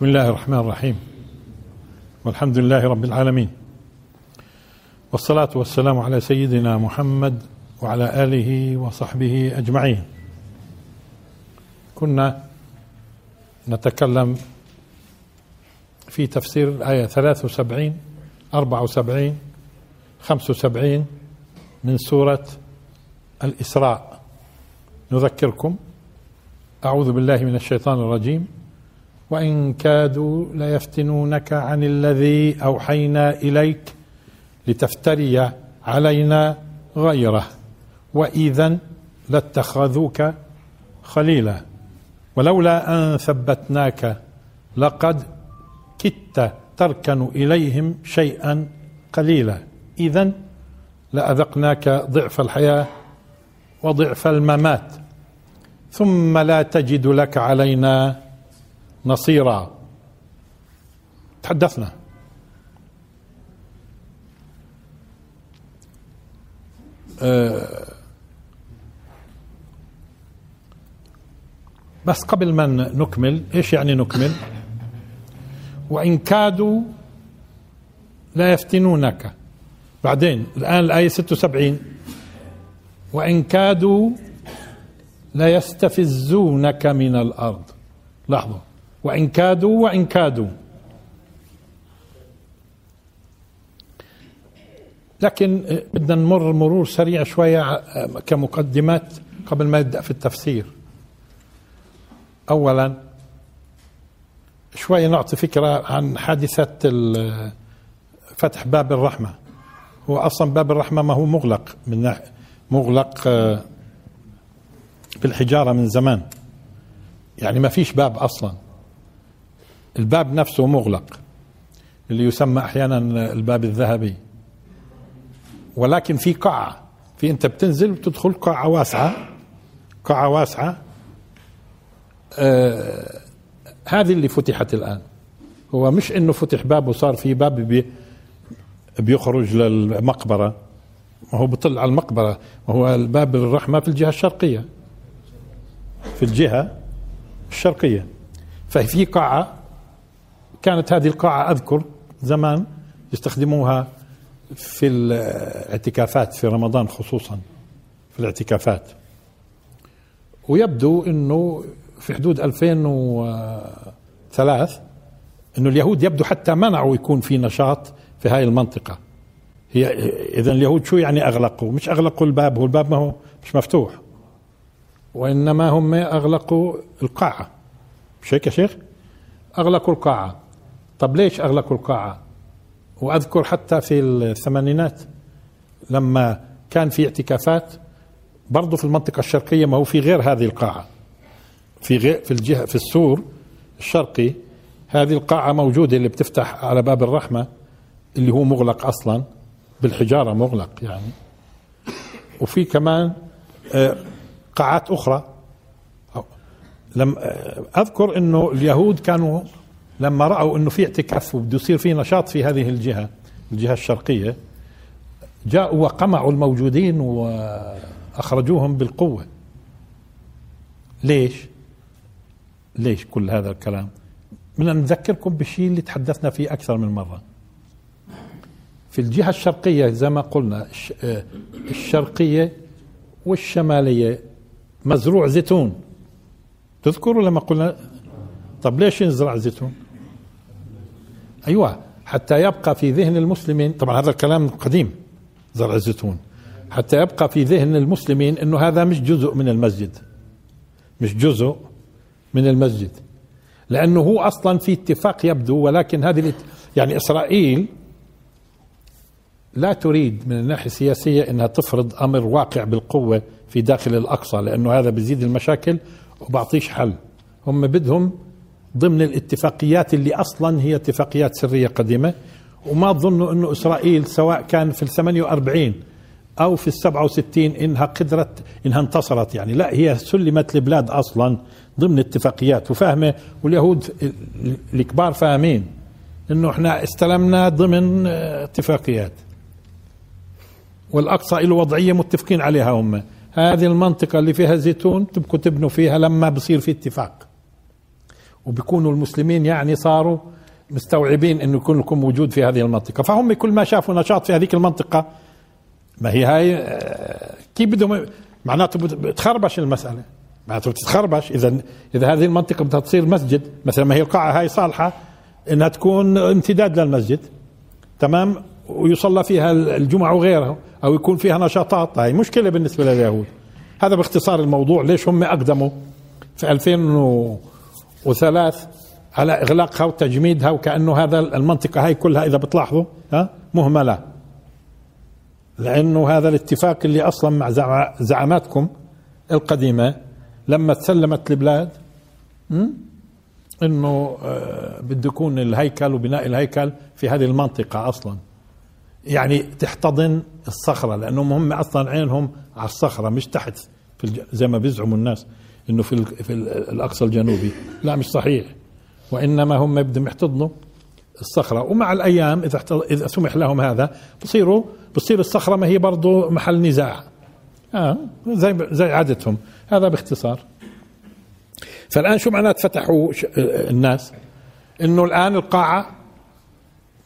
بسم الله الرحمن الرحيم. والحمد لله رب العالمين. والصلاة والسلام على سيدنا محمد وعلى آله وصحبه أجمعين. كنا نتكلم في تفسير الآية 73 74 75 من سورة الإسراء. نذكركم. أعوذ بالله من الشيطان الرجيم. وإن كادوا ليفتنونك عن الذي أوحينا إليك لتفتري علينا غيره وإذا لاتخذوك خليلا. ولولا أن ثبتناك لقد كدت تركن إليهم شيئا قليلا. إذا لأذقناك ضعف الحياة وضعف الممات ثم لا تجد لك علينا نصيرا. تحدثنا. أه بس قبل ما نكمل إيش يعني نكمل؟ وإن كادوا لا يفتنونك. بعدين الآن الآية 76 وإن كادوا لا يستفزونك من الأرض. لاحظوا وإن كادوا وإن كادوا. لكن بدنا نمر مرور سريع شوية كمقدمات قبل ما نبدا في التفسير. اولا شوي نعطي فكرة عن حادثة فتح باب الرحمة. هو أصلا باب الرحمة ما هو مغلق من مغلق بالحجارة من زمان. يعني ما فيش باب أصلا. الباب نفسه مغلق اللي يسمى أحيانا الباب الذهبي. ولكن في قاعة في أنت بتنزل وتدخل قاعة واسعة قاعة واسعة. آه هذه اللي فتحت الآن. هو مش إنه فتح باب وصار في باب بي بيخرج للمقبرة ما هو بطل على المقبرة. وهو الباب الرحمة في الجهة الشرقية. في الجهة الشرقية. ففي قاعة كانت هذه القاعة أذكر زمان يستخدموها في الاعتكافات في رمضان خصوصا في الاعتكافات. ويبدو إنه في حدود 2003 إنه اليهود يبدو حتى منعوا يكون في نشاط في هاي المنطقة. هي اذا اليهود شو يعني أغلقوا؟ مش أغلقوا الباب هو الباب ما هو مش مفتوح. وإنما هم أغلقوا القاعة. مش هيك يا شيخ؟ أغلقوا القاعة. طب ليش اغلقوا القاعة؟ وأذكر حتى في الثمانينات لما كان في اعتكافات برضه في المنطقة الشرقية ما هو في غير هذه القاعة. في غير في الجهة في السور الشرقي هذه القاعة موجودة اللي بتفتح على باب الرحمة اللي هو مغلق أصلا بالحجارة مغلق يعني. وفي كمان قاعات أخرى. لم أذكر أنه اليهود كانوا لما رأوا أنه في اعتكاف وبده يصير في نشاط في هذه الجهة الجهة الشرقية جاءوا وقمعوا الموجودين وأخرجوهم بالقوة ليش؟ ليش كل هذا الكلام؟ بدنا نذكركم بالشيء اللي تحدثنا فيه أكثر من مرة في الجهة الشرقية زي ما قلنا الشرقية والشمالية مزروع زيتون تذكروا لما قلنا طب ليش ينزرع زيتون أيوة حتى يبقى في ذهن المسلمين طبعا هذا الكلام قديم زرع الزيتون حتى يبقى في ذهن المسلمين إنه هذا مش جزء من المسجد مش جزء من المسجد لأنه هو أصلا في اتفاق يبدو ولكن هذه يعني إسرائيل لا تريد من الناحية السياسية إنها تفرض أمر واقع بالقوة في داخل الأقصى لأنه هذا بيزيد المشاكل وبعطيش حل. هم بدهم ضمن الاتفاقيات اللي أصلا هي اتفاقيات سرية قديمة وما تظنوا انه إسرائيل سواء كان في ال 48 أو في ال 67 إنها قدرت إنها انتصرت يعني. لا هي سلمت البلاد أصلا ضمن اتفاقيات. وفاهمة واليهود الكبار فاهمين إنه إحنا استلمنا ضمن اتفاقيات. والأقصى له وضعية متفقين عليها هم. هذه المنطقة اللي فيها زيتون تبقوا تبنوا فيها لما بصير في اتفاق. وبيكونوا المسلمين يعني صاروا مستوعبين إنه يكون لكم وجود في هذه المنطقة. فهم كل ما شافوا نشاط في هذيك المنطقة ما هي هاي آه، كيف بدهم معناته بتخربش المسألة. معناته بتتخربش. إذا إذا هذه المنطقة بدها تصير مسجد مثلا ما هي القاعة هاي صالحة إنها تكون امتداد للمسجد تمام؟ ويصلى فيها الجمعة وغيرها أو يكون فيها نشاطات. هاي مشكلة بالنسبة لليهود. هذا باختصار الموضوع ليش هم أقدموا في 2003 على إغلاقها وتجميدها وكأنه هذا المنطقة هاي كلها إذا بتلاحظوا ها مهمله لأنه هذا الاتفاق اللي أصلا مع زعاماتكم القديمة لما تسلمت البلاد إنه آه، بده يكون الهيكل وبناء الهيكل في هذه المنطقة أصلا. يعني تحتضن الصخرة لانهم هم أصلا عينهم على الصخرة مش تحت في زي ما بيزعموا الناس. إنه في في الأقصى الجنوبي. لا مش صحيح. وإنما هم بدهم يحتضنوا الصخرة. ومع الأيام إذا إذا سمح لهم هذا بصيروا بصير الصخرة ما هي برضه محل نزاع. آه زي زي عادتهم. هذا باختصار. فالآن شو معنات فتحوا الناس؟ إنه الآن القاعة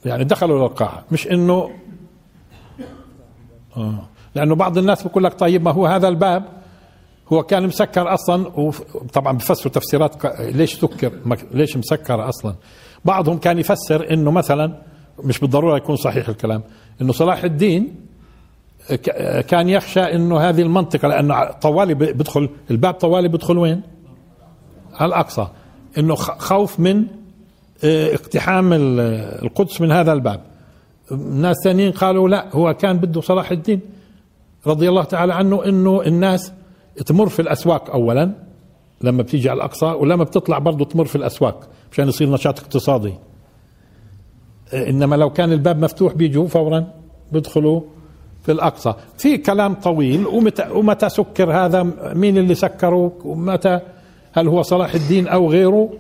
يعني دخلوا للقاعة مش انه آه. لأنه بعض الناس بيقول لك طيب ما هو هذا الباب؟ هو كان مسكر أصلا وطبعا بفسروا تفسيرات ليش سكر ليش مسكر أصلا؟ بعضهم كان يفسر إنه مثلا مش بالضرورة يكون صحيح الكلام إنه صلاح الدين كان يخشى إنه هذه المنطقة لأنه طوالي بيدخل الباب طوالي بيدخل وين؟ على الأقصى. إنه خوف من آه، اقتحام القدس من هذا الباب. ناس ثانيين قالوا لا هو كان بده صلاح الدين رضي الله تعالى عنه إنه الناس تمر في الأسواق اولا لما بتيجي على الأقصى ولما بتطلع برضه تمر في الأسواق مشان يصير نشاط اقتصادي. إنما لو كان الباب مفتوح بيجوا فورا بيدخلوا في الأقصى. في كلام طويل ومتى ومتى سكر هذا مين اللي سكره ومتى هل هو صلاح الدين أو غيره؟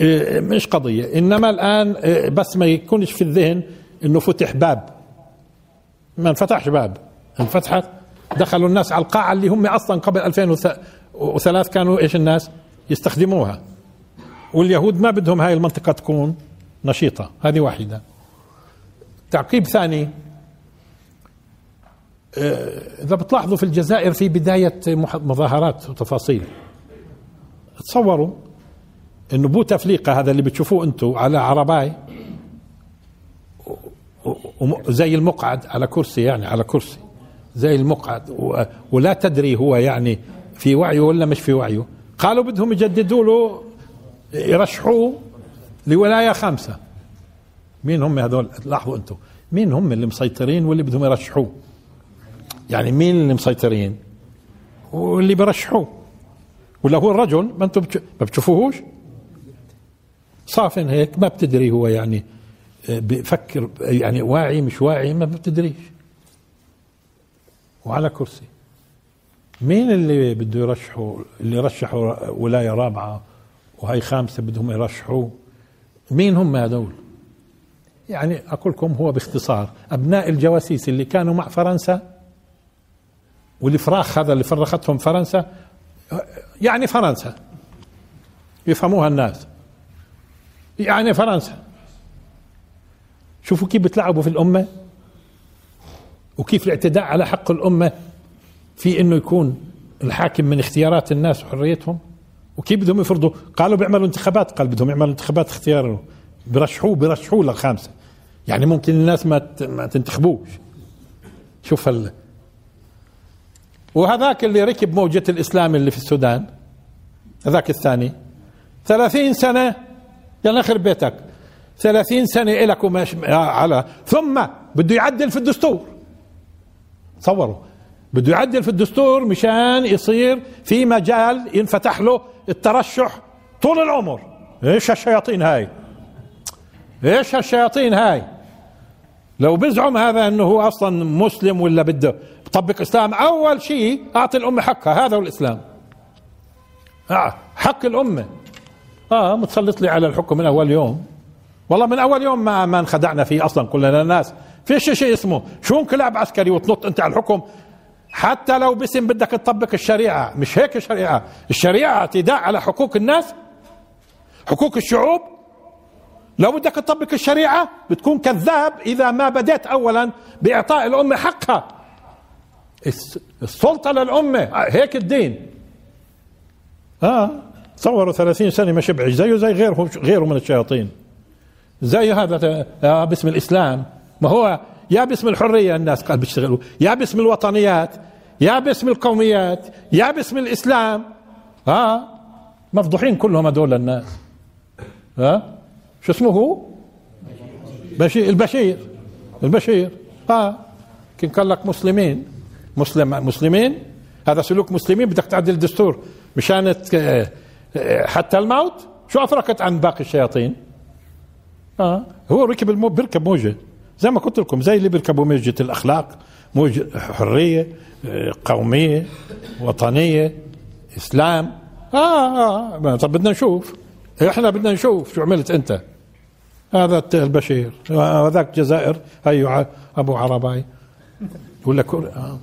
إيه، مش قضية. إنما الآن إيه، بس ما يكونش في الذهن إنه فتح باب. ما انفتحش باب. انفتحت دخلوا الناس على القاعة اللي هم أصلا قبل 2003 كانوا إيش الناس؟ يستخدموها. واليهود ما بدهم هاي المنطقة تكون نشيطة. هذه واحدة. تعقيب ثاني. آه، إذا بتلاحظوا في الجزائر في بداية مظاهرات وتفاصيل. تصوروا إنه بوتفليقه هذا اللي بتشوفوه أنتم على عرباي زي المقعد على كرسي يعني على كرسي. زي المقعد. ولا تدري هو يعني في وعيه ولا مش في وعيه. قالوا بدهم يجددوا له يرشحوه لولاية خامسة. مين هم هذول؟ لاحظوا أنتم. مين هم اللي مسيطرين واللي بدهم يرشحوه؟ يعني مين اللي مسيطرين؟ واللي بيرشحوه ولا هو الرجل؟ ما أنتم ما بتشوفوهوش؟ صافن هيك ما بتدري هو يعني آه، بفكر يعني واعي مش واعي ما بتدريش. وعلى كرسي. مين اللي بده يرشحوا اللي رشحوا ولاية رابعة وهي خامسة بدهم يرشحوا؟ مين هم هذول؟ يعني أقول لكم هو باختصار أبناء الجواسيس اللي كانوا مع فرنسا والفراخ هذا اللي فرختهم فرنسا يعني فرنسا. يفهموها الناس. يعني فرنسا. شوفوا كيف بتلعبوا في الأمة. وكيف الاعتداء على حق الأمة في أنه يكون الحاكم من اختيارات الناس وحريتهم؟ وكيف بدهم يفرضوا؟ قالوا بيعملوا انتخابات قال بدهم يعملوا انتخابات اختيار برشحوه برشحوه للخامسة. يعني ممكن الناس ما ما تنتخبوش. شوف هال وهذاك اللي ركب موجة الإسلام اللي في السودان هذاك الثاني. ثلاثين سنة يلا خرب بيتك. ثلاثين سنة إلك ومش على ثم بده يعدل في الدستور. تصوروا بده يعدل في الدستور مشان يصير في مجال ينفتح له الترشح طول العمر. إيش هالشياطين هاي؟ إيش هالشياطين هاي؟ لو بزعم هذا إنه هو أصلا مسلم ولا بده بطبق إسلام أول شيء أعطي الأمة حقها هذا هو الإسلام. آه حق الأمة. آه متسلط لي على الحكم من أول يوم. والله من أول يوم ما ما انخدعنا فيه أصلا كلنا الناس. فيش شيء اسمه. شو انقلاب عسكري وتنط انت على الحكم؟ حتى لو باسم بدك تطبق الشريعة. مش هيك الشريعة. الشريعة اعتداء على حقوق الناس. حقوق الشعوب. لو بدك تطبق الشريعة بتكون كذاب إذا ما بدأت أولا بإعطاء الأمة حقها. السلطة للأمة. هيك الدين. آه. تصوروا 30 سنة ما شبعش زيه زي غيره غيره من الشياطين. زي هذا آه باسم الإسلام. ما هو يا باسم الحرية الناس قال بيشتغلوا يا باسم الوطنيات يا باسم القوميات يا باسم الإسلام. ها آه مفضوحين كلهم هذول الناس. ها آه شو اسمه بشير البشير البشير. ها كان قال لك مسلمين. مسلم مسلمين؟ هذا سلوك مسلمين بدك تعدل الدستور. مشان حتى الموت شو افرقت عن باقي الشياطين؟ آه هو ركب المو بيركب موجة. زي ما قلت لكم زي اللي بيركبوا موجه الأخلاق موجة حرية قومية وطنية إسلام. آه, آه. طب بدنا نشوف. إحنا بدنا نشوف شو عملت أنت. هذا البشير. وذاك جزائر. هي أبو عرباي. يقول لك آه.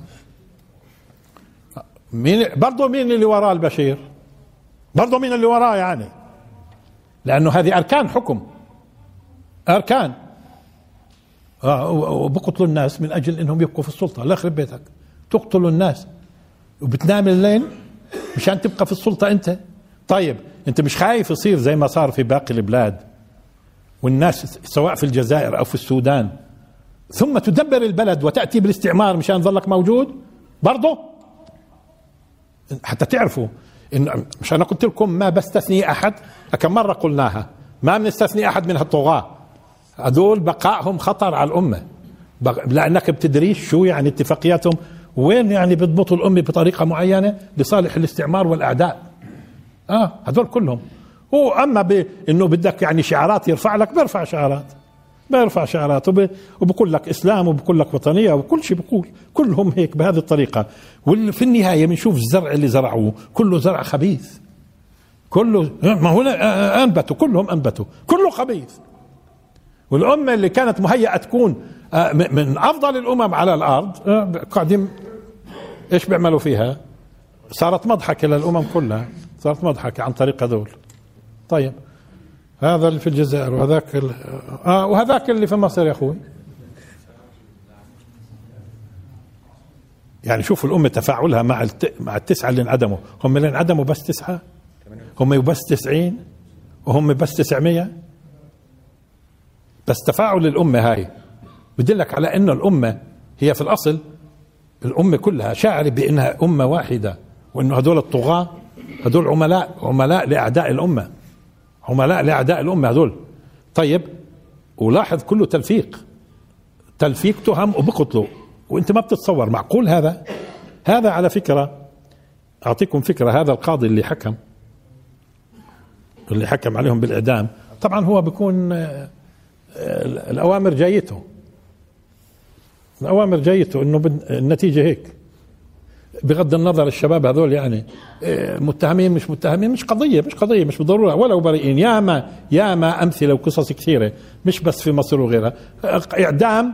مين برضه مين اللي وراه البشير؟ برضه مين اللي وراه يعني؟ لأنه هذه أركان حكم. أركان. آه وبقتلوا الناس من أجل إنهم يبقوا في السلطة. لا يخرب بيتك. تقتلوا الناس. وبتنام الليل مشان تبقى في السلطة أنت. طيب أنت مش خايف يصير زي ما صار في باقي البلاد؟ والناس سواء في الجزائر أو في السودان. ثم تدبر البلد وتأتي بالاستعمار مشان ظلك موجود؟ برضه حتى تعرفوا إن مش أنا قلت لكم ما بستثني أحد كم مرة قلناها. ما بنستثني أحد من هالطغاة. هذول بقائهم خطر على الأمة. لأنك بتدريش شو يعني اتفاقياتهم وين يعني بيضبطوا الأمة بطريقة معينة لصالح الاستعمار والأعداء. آه هذول كلهم. هو أما بانه بدك يعني شعارات يرفع لك بيرفع شعارات. بيرفع شعارات. وبقول لك إسلام وبقول لك وطنية وكل شيء بقول. كلهم هيك بهذه الطريقة. وفي النهاية بنشوف الزرع اللي زرعوه. كله زرع خبيث. كله ما هو أنبتوا. كلهم أنبتوا. كله خبيث. والأمة اللي كانت مهيئة تكون آه، من أفضل الأمم على الأرض آه، قاعدين إيش بيعملوا فيها؟ صارت مضحكه للامم كلها صارت مضحكه عن طريق هذول. طيب هذا اللي في الجزائر وهذاك ال... آه وهذاك اللي في مصر يا أخوي. يعني شوفوا الأمة تفاعلها مع الت... مع التسعة اللي انعدموا. هم اللي انعدموا بس تسعة؟ هم بس تسعين؟ وهم بس تسعمية؟ بس تفاعل الأمة هاي. بدلك على أن الأمة هي في الأصل الأمة كلها شاعرة بأنها أمة واحدة وأنه هدول الطغاة هدول عملاء عملاء لأعداء الأمة عملاء لأعداء الأمة هذول طيب ولاحظ كله تلفيق. تلفيق تهم وبقتلوا وإنت ما بتتصور معقول هذا؟ هذا على فكرة أعطيكم فكرة هذا القاضي اللي حكم اللي حكم عليهم بالإعدام. طبعا هو بيكون آه، الأوامر جايته. الأوامر جايته إنه النتيجة هيك. بغض النظر الشباب هذول يعني إيه، متهمين مش متهمين مش قضية مش قضية مش بالضرورة. ولو بريئين ياما ياما أمثلة وقصص كثيرة مش بس في مصر وغيرها. إعدام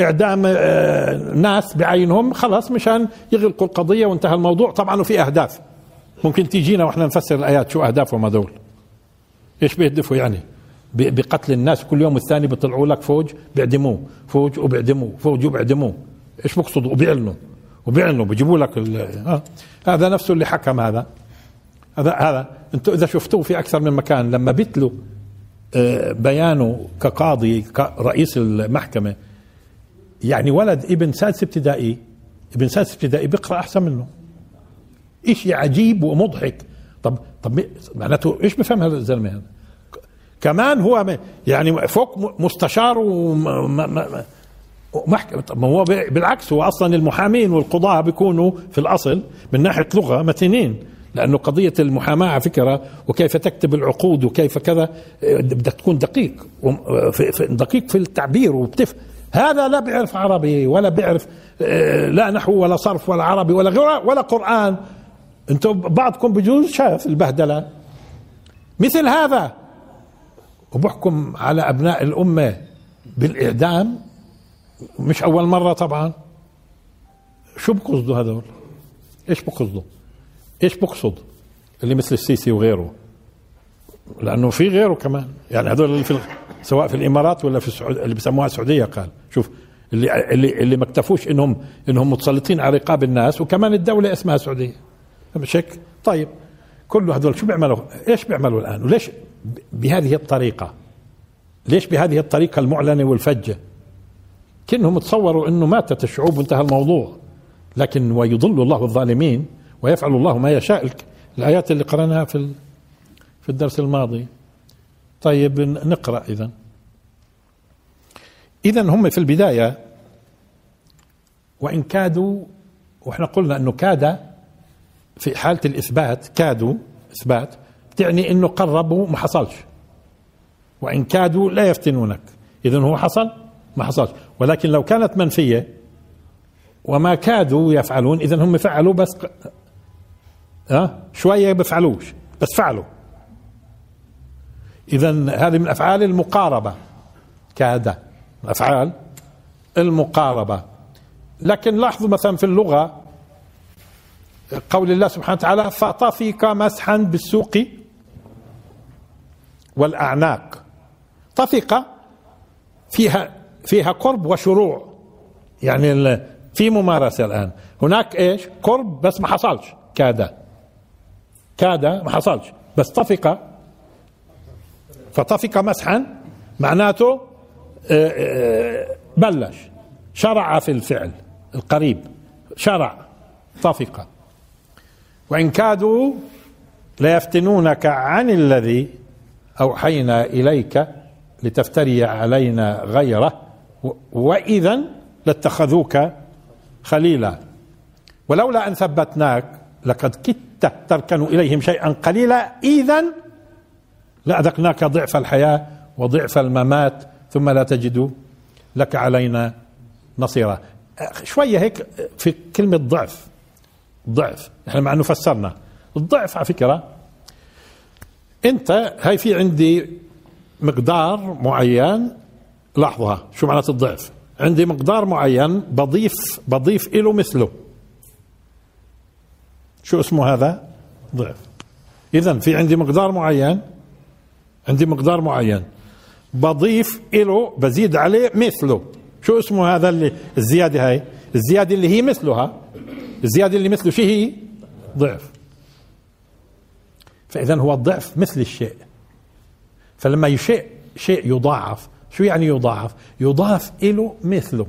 إعدام آه، ناس بعينهم خلاص مشان يغلقوا القضية وانتهى الموضوع. طبعا وفي أهداف. ممكن تيجينا وإحنا نفسر الآيات شو أهدافهم هذول. إيش بيهدفوا يعني؟ بقتل الناس. كل يوم الثاني بيطلعوا لك فوج بيعدموه. فوج وبيعدموه. فوج وبيعدموه. إيش بقصدوا وبيعلنوا. وبيعلنوا. بيجيبوا لك آه. هذا نفسه اللي حكم هذا. هذا هذا. أنتم إذا شفتوه في أكثر من مكان لما بيتلوا آه بيانه كقاضي كرئيس المحكمة يعني ولد ابن سادس ابتدائي ابن سادس ابتدائي بيقرأ أحسن منه. شيء عجيب ومضحك. طب طب معناته إيش بفهم هذا الزلمة هذا؟ كمان هو يعني فوق مستشار وما محكمة طب ما هو بالعكس هو أصلا المحامين والقضاة بيكونوا في الأصل من ناحية لغة متينين لأنه قضية المحاماة على فكرة وكيف تكتب العقود وكيف كذا بدك تكون دقيق دقيق في التعبير وبتف هذا لا بيعرف عربي ولا بيعرف آه، لا نحو ولا صرف ولا عربي ولا غيره ولا قرآن. أنتم بعضكم بجوز شاف البهدلة. مثل هذا. وبحكم على أبناء الأمة بالإعدام مش أول مرة طبعا. شو بقصدوا هذول؟ إيش بقصدوا؟ إيش بقصد اللي مثل السيسي وغيره؟ لأنه في غيره كمان. يعني هذول اللي في سواء في الإمارات ولا في السعود اللي بسموها السعودية قال. شوف اللي اللي اللي ما اكتفوش انهم إنهم متسلطين على رقاب الناس وكمان الدولة اسمها سعودية. مش هيك؟ طيب كل هذول شو بيعملوا؟ إيش بيعملوا الآن؟ وليش بهذه الطريقة؟ ليش بهذه الطريقة المعلنة والفجة؟ كأنهم تصوروا إنه ماتت الشعوب وانتهى الموضوع لكن ويضل الله الظالمين ويفعل الله ما يشاء الآيات اللي قرأناها في في الدرس الماضي طيب نقرأ اذا اذا هم في البداية وإن كادوا وإحنا قلنا إنه كاد في حالة الإثبات كادوا إثبات تعني إنه قربوا ما حصلش. وإن كادوا لا يفتنونك. اذا هو حصل ما حصلش. ولكن لو كانت منفية وما كادوا يفعلون اذا هم فعلوا بس ها أه؟ شوية بفعلوش بس فعلوا. اذا هذه من أفعال المقاربة. كاد أفعال المقاربة. لكن لاحظوا مثلا في اللغة قول الله سبحانه وتعالى فطفق مسحا بالسوق والأعناق. طفق فيها فيها قرب وشروع. يعني في ممارسة الآن. هناك إيش؟ قرب بس ما حصلش. كاد كاد ما حصلش. بس طفق فطفق مسحا معناته آه، آه، بلش. شرع في الفعل القريب. شرع طفق وإن كادوا ليفتنونك عن الذي أوحينا إليك لتفتري علينا غيره وإذا لاتخذوك خليلا. ولولا أن ثبتناك لقد كدت تركن إليهم شيئا قليلا إذا لأذقناك ضعف الحياة وضعف الممات ثم لا تجد لك علينا نصيرا. شوية هيك في كلمة ضعف ضعف إحنا مع إنه فسرنا. الضعف على فكرة انت هاي في عندي مقدار معين لاحظها شو معنات الضعف؟ عندي مقدار معين بضيف بضيف له مثله. شو اسمه هذا؟ ضعف. اذا في عندي مقدار معين عندي مقدار معين بضيف له بزيد عليه مثله. شو اسمه هذا اللي الزيادة هاي؟ الزيادة اللي هي مثلها الزيادة اللي مثله شو هي؟ ضعف. فإذا هو الضعف مثل الشيء. فلما شيء شيء يضاعف شو يعني يضاعف؟ يضاف له مثله.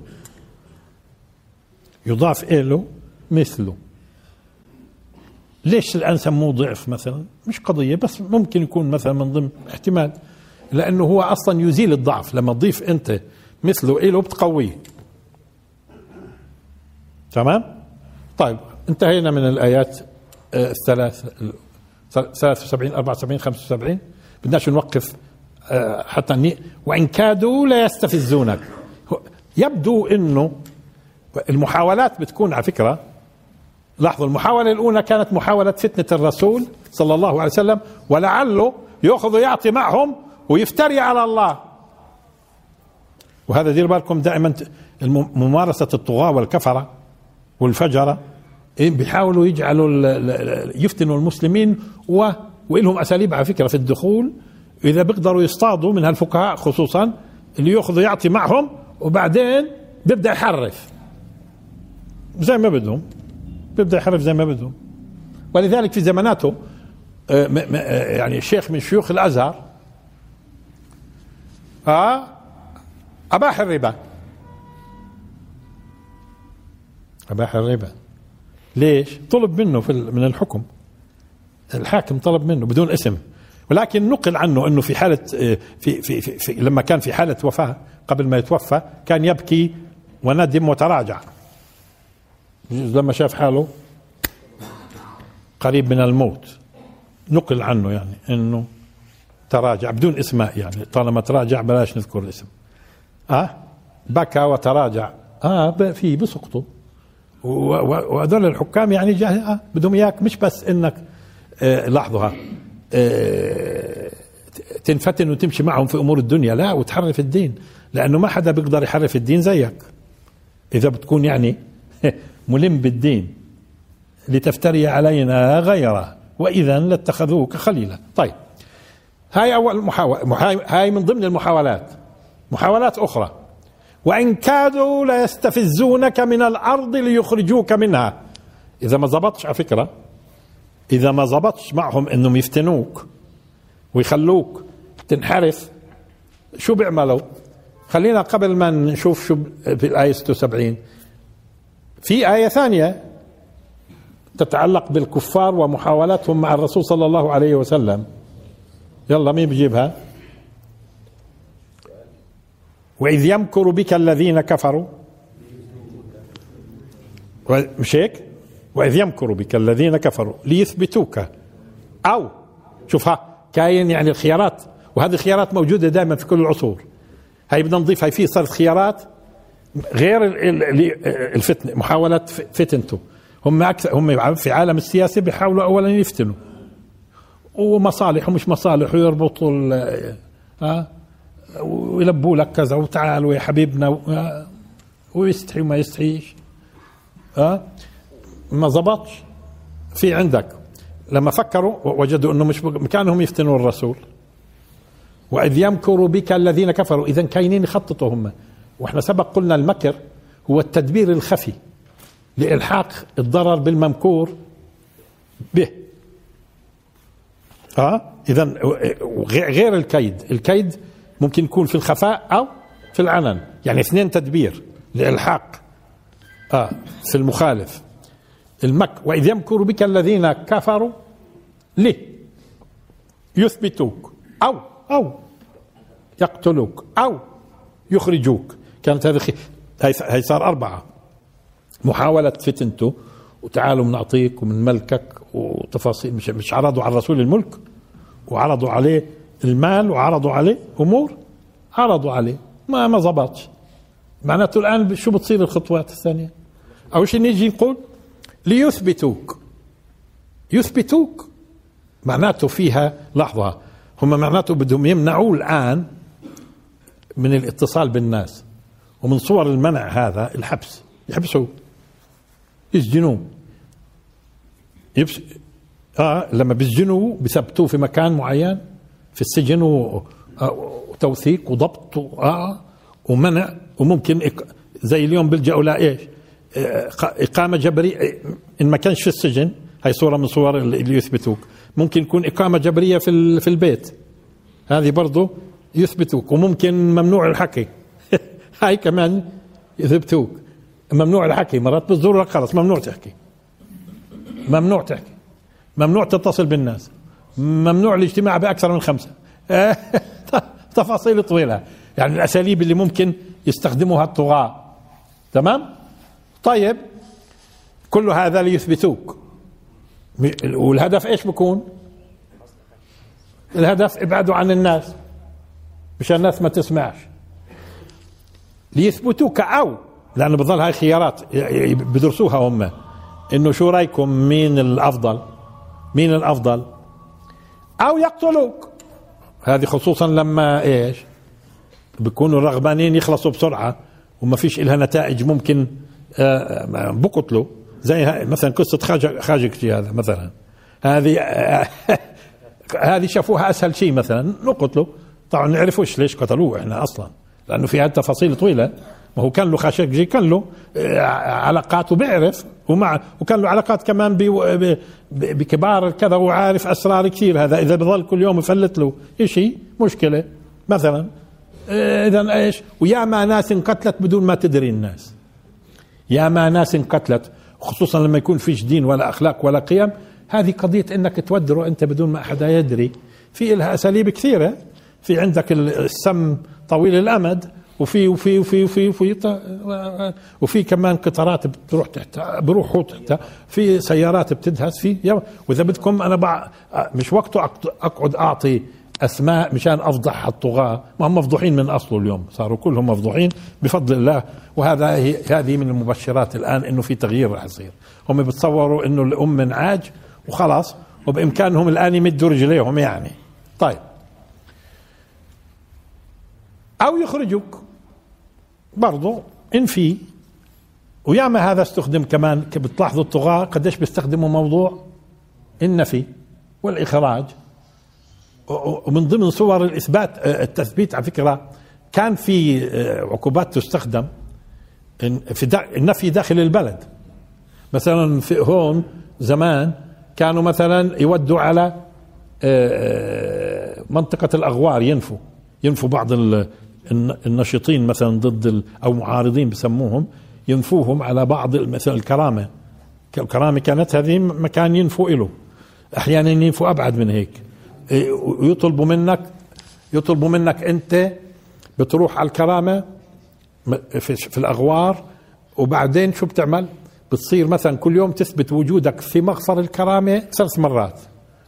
يضاف له مثله. ليش الآن سموه ضعف مثلا؟ مش قضية بس ممكن يكون مثلا من ضمن احتمال. لأنه هو أصلا يزيل الضعف. لما تضيف أنت مثله إله بتقويه. تمام؟ طيب انتهينا من الآيات آه، الثلاث 73 74 75 بدناش نوقف آه، حتى وإن كادوا لا يستفزونك. يبدو أنه المحاولات بتكون على فكرة لاحظوا المحاولة الأولى كانت محاولة فتنة الرسول صلى الله عليه وسلم ولعله يأخذ يعطي معهم ويفتري على الله. وهذا دير بالكم دائما ممارسة الطغاة والكفرة والفجرة. بيحاولوا يجعلوا يفتنوا المسلمين و ولهم أساليب على فكرة في الدخول إذا بيقدروا يصطادوا من هالفقهاء خصوصا اللي يأخذوا يعطي معهم وبعدين بيبدأ يحرف. زي ما بدهم. بيبدأ يحرف زي ما بدهم. ولذلك في زماناته آه، آه، يعني شيخ من شيوخ الأزهر آه أباح الربا. أباح الربا. ليش؟ طلب منه في من الحكم. الحاكم طلب منه بدون اسم. ولكن نقل عنه إنه في حالة آه، في في, في, في لما كان في حالة وفاة قبل ما يتوفى كان يبكي وندم وتراجع. لما شاف حاله قريب من الموت. نقل عنه يعني إنه تراجع بدون اسماء يعني. طالما تراجع بلاش نذكر الاسم. آه؟ بكى وتراجع. آه في بسقطوا وهذول الحكام يعني آه بدهم إياك. مش بس إنك آه لاحظوها. آه تنفتن وتمشي معهم في أمور الدنيا. لا وتحرف الدين. لأنه ما حدا بيقدر يحرف الدين زيك. إذا بتكون يعني ملم بالدين. لتفتري علينا غيره. وإذا لاتخذوك خليلا. طيب. هاي أول محاولة هاي من ضمن المحاولات. محاولات أخرى. وإن كادوا ليستفزونك من الأرض ليخرجوك منها. إذا ما زبطش على فكرة إذا ما زبطش معهم إنهم يفتنوك ويخلوك تنحرف. شو بيعملوا؟ خلينا قبل ما نشوف شو في الآية 76 في آية ثانية تتعلق بالكفار ومحاولاتهم مع الرسول صلى الله عليه وسلم. يلا مين بيجيبها؟ وإذ يمكر بك الذين كفروا. مش هيك؟ وإذ يمكر بك الذين كفروا ليثبتوك. أو شوفها كاين يعني الخيارات وهذه الخيارات موجودة دائما في كل العصور. هاي بدنا نضيف هاي في صارت خيارات غير الفتنة محاولة فتنته. هم أكثر هم في عالم السياسة بيحاولوا أولا يفتنوا. ومصالح ومش مصالح ويربطوا ها ويلبوا لك كذا وتعالوا يا حبيبنا ويستحي وما يستحيش. ها ما زبطش. في عندك. لما فكروا وجدوا إنه مش بامكانهم يفتنوا الرسول. وإذ يمكر بك الذين كفروا. اذا كاينين يخططوا هم. وإحنا سبق قلنا المكر هو التدبير الخفي لإلحاق الضرر بالممكور به. آه؟ اذا غير الكيد. الكيد ممكن يكون في الخفاء أو في العلن يعني اثنين تدبير لإلحاق آه في المخالف. المك وإذ يمكر بك الذين كفروا ليه؟ يثبتوك أو أو يقتلوك أو يخرجوك. كانت هذه هي صار أربعة. محاولة فتنته وتعالوا بنعطيك ومن ملكك وتفاصيل مش مش عرضوا على الرسول الملك وعرضوا عليه المال وعرضوا عليه أمور عرضوا عليه ما ما زبطش معناته الآن شو بتصير الخطوات الثانية؟ أول شيء نيجي نقول ليثبتوك. يثبتوك. معناته فيها لحظة هم معناته بدهم يمنعوه الآن من الاتصال بالناس. ومن صور المنع هذا الحبس. يحبسوه يسجنوه. يبس... آه لما بيسجنوه بثبتوه في مكان معين. في السجن وتوثيق وضبط آه ومنع وممكن زي اليوم بيلجأوا لايش؟ إقامة جبرية. إن ما كانش في السجن هاي صورة من صور اللي يثبتوك. ممكن يكون إقامة جبرية في في البيت. هذه برضه يثبتوك وممكن ممنوع الحكي. هاي كمان يثبتوك. ممنوع الحكي مرات بتزور لك خلص ممنوع تحكي. ممنوع تحكي. ممنوع تتصل بالناس. ممنوع الاجتماع بأكثر من خمسة. تفاصيل طويلة. يعني الأساليب اللي ممكن يستخدمها الطغاة. تمام؟ طيب. كل هذا ليثبتوك. والهدف إيش بكون؟ الهدف ابعدوا عن الناس. مشان الناس ما تسمعش. ليثبتوك أو لأنه بظل هاي خيارات بدرسوها هم. إنه شو رأيكم؟ مين الأفضل؟ مين الأفضل؟ أو يقتلوك. هذه خصوصا لما إيش؟ بيكونوا رغبانين يخلصوا بسرعة وما فيش إلها نتائج ممكن آه، بقتلوا. زي مثلا قصة خاجكتي هذا مثلا. هذه هذه شافوها أسهل شيء مثلا نقتله طبعا نعرفوش ليش قتلوه إحنا أصلا لأنه فيها تفاصيل طويلة. ما هو كان له خاشقجي كان له آه، علاقات وبيعرف ومع وكان له علاقات كمان بكبار كذا وعارف أسرار كثير. هذا إذا بظل كل يوم يفلت له شيء مشكلة. مثلا آه، إذا إيش؟ وياما ناس انقتلت بدون ما تدري الناس. يا ما ناس انقتلت خصوصا لما يكون فيش دين ولا أخلاق ولا قيم هذه قضية إنك تودره أنت بدون ما أحد يدري. في لها أساليب كثيرة. في عندك السم طويل الأمد وفي وفي وفي وفي وفي وفي كمان قطارات بتروح تحت بروحوا تحت في سيارات بتدهس في وإذا بدكم أنا بع مش وقته أقعد أعطي أسماء مشان أفضح الطغاة. ما هم مفضوحين من أصله اليوم صاروا كلهم مفضوحين بفضل الله. وهذا هذه من المبشرات الآن إنه في تغيير رح يصير. هم بتصوروا إنه الأم من عاج وخلاص وبإمكانهم الآن يمدوا رجليهم يعني. طيب. أو يخرجوك. برضو إن في. وياما هذا استخدم كمان بتلاحظوا الطغاة قديش بيستخدموا موضوع؟ النفي والإخراج. ومن ضمن صور الإثبات آه، التثبيت على فكرة كان في آه، عقوبات تستخدم في النفي داخل البلد. مثلا في هون زمان كانوا مثلا يودوا على آه، منطقة الأغوار ينفوا. ينفوا بعض النشطين مثلا ضد أو معارضين بسموهم ينفوهم على بعض مثلا الكرامة. الكرامة كانت هذه مكان ينفوا له أحيانا ينفوا أبعد من هيك. إيه، ويطلبوا منك يطلبوا منك أنت بتروح على الكرامة في الأغوار وبعدين شو بتعمل؟ بتصير مثلا كل يوم تثبت وجودك في مغفر الكرامة ثلاث مرات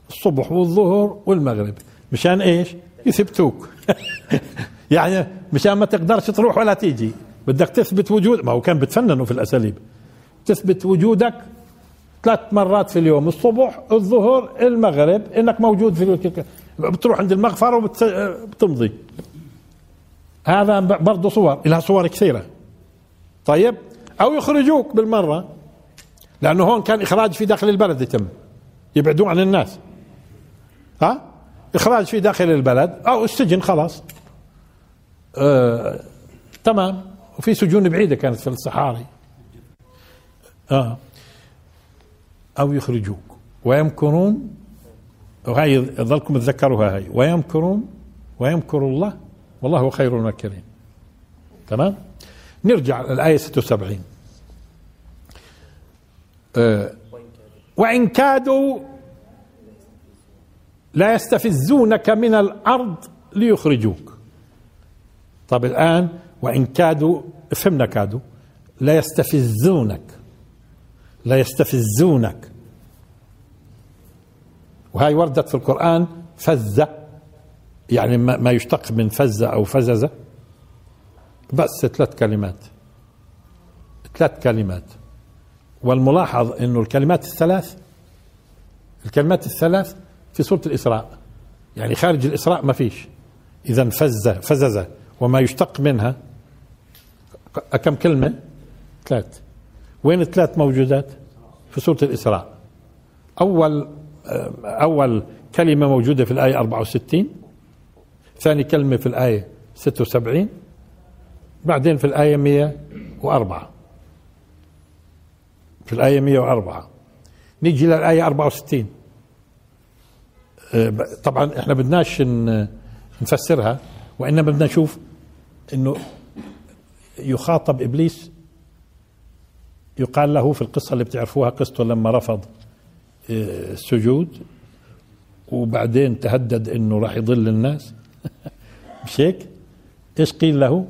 الصبح والظهر والمغرب. مشان إيش؟ يثبتوك. يعني مشان ما تقدرش تروح ولا تيجي. بدك تثبت وجود ما هو كان بتفننوا في الأساليب. تثبت وجودك ثلاث مرات في اليوم الصبح الظهر المغرب إنك موجود في بتروح عند المغفرة وبتمضي هذا برضه صور لها صور كثيرة. طيب؟ أو يخرجوك بالمرة لأنه هون كان إخراج في داخل البلد يتم. يبعدوه عن الناس. ها؟ إخراج في داخل البلد أو السجن خلاص. آه تمام. وفي سجون بعيدة كانت في الصحاري. آه. أو يخرجوك. ويمكرون وهي يظلكم تذكروها هاي. ويمكرون ويمكر الله والله خير الماكرين. تمام؟ نرجع الآية 76 أه وإن كادوا لا يستفزونك من الأرض ليخرجوك. طب الآن وإن كادوا فهمنا كادوا لا يستفزونك لا يستفزونك. وهي وردت في القرآن فزة يعني ما يشتق من فزة أو فززة. بس ثلاث كلمات ثلاث كلمات. والملاحظ إنه الكلمات الثلاث الكلمات الثلاث في سورة الإسراء. يعني خارج الإسراء ما فيش. إذا فز فزز وما يشتق منها. كم كلمة؟ ثلاث. وين الثلاث موجودات؟ في سورة الإسراء. أول أول كلمة موجودة في الآية 64 ثاني كلمة في الآية 76 بعدين في الآية 104 في الآية 104 نيجي للآية 64 آه، طبعا إحنا بدناش نفسرها وإنما بدنا نشوف إنه يخاطب إبليس يقال له في القصة اللي بتعرفوها قصته لما رفض آه، السجود وبعدين تهدد إنه راح يضل الناس مش هيك؟ إيش قيل له؟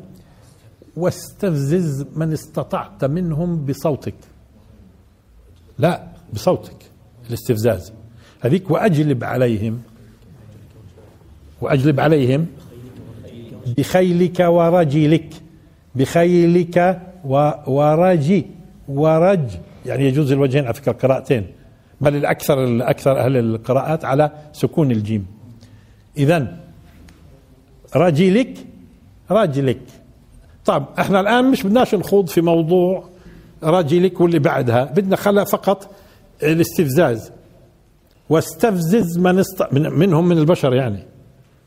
واستفزز من استطعت منهم بصوتك لا بصوتك الاستفزاز هذيك وأجلب عليهم وأجلب عليهم بخيلك ورجلك. بخيلك ورجي ورج يعني يجوز الوجهين على فكرة قراءتين بل الأكثر الاكثر أهل القراءات على سكون الجيم. اذا رجلك رجلك. طب إحنا الآن مش بدناش نخوض في موضوع رجلك واللي بعدها. بدنا خلا فقط الاستفزاز. واستفزز من است... من منهم من البشر يعني.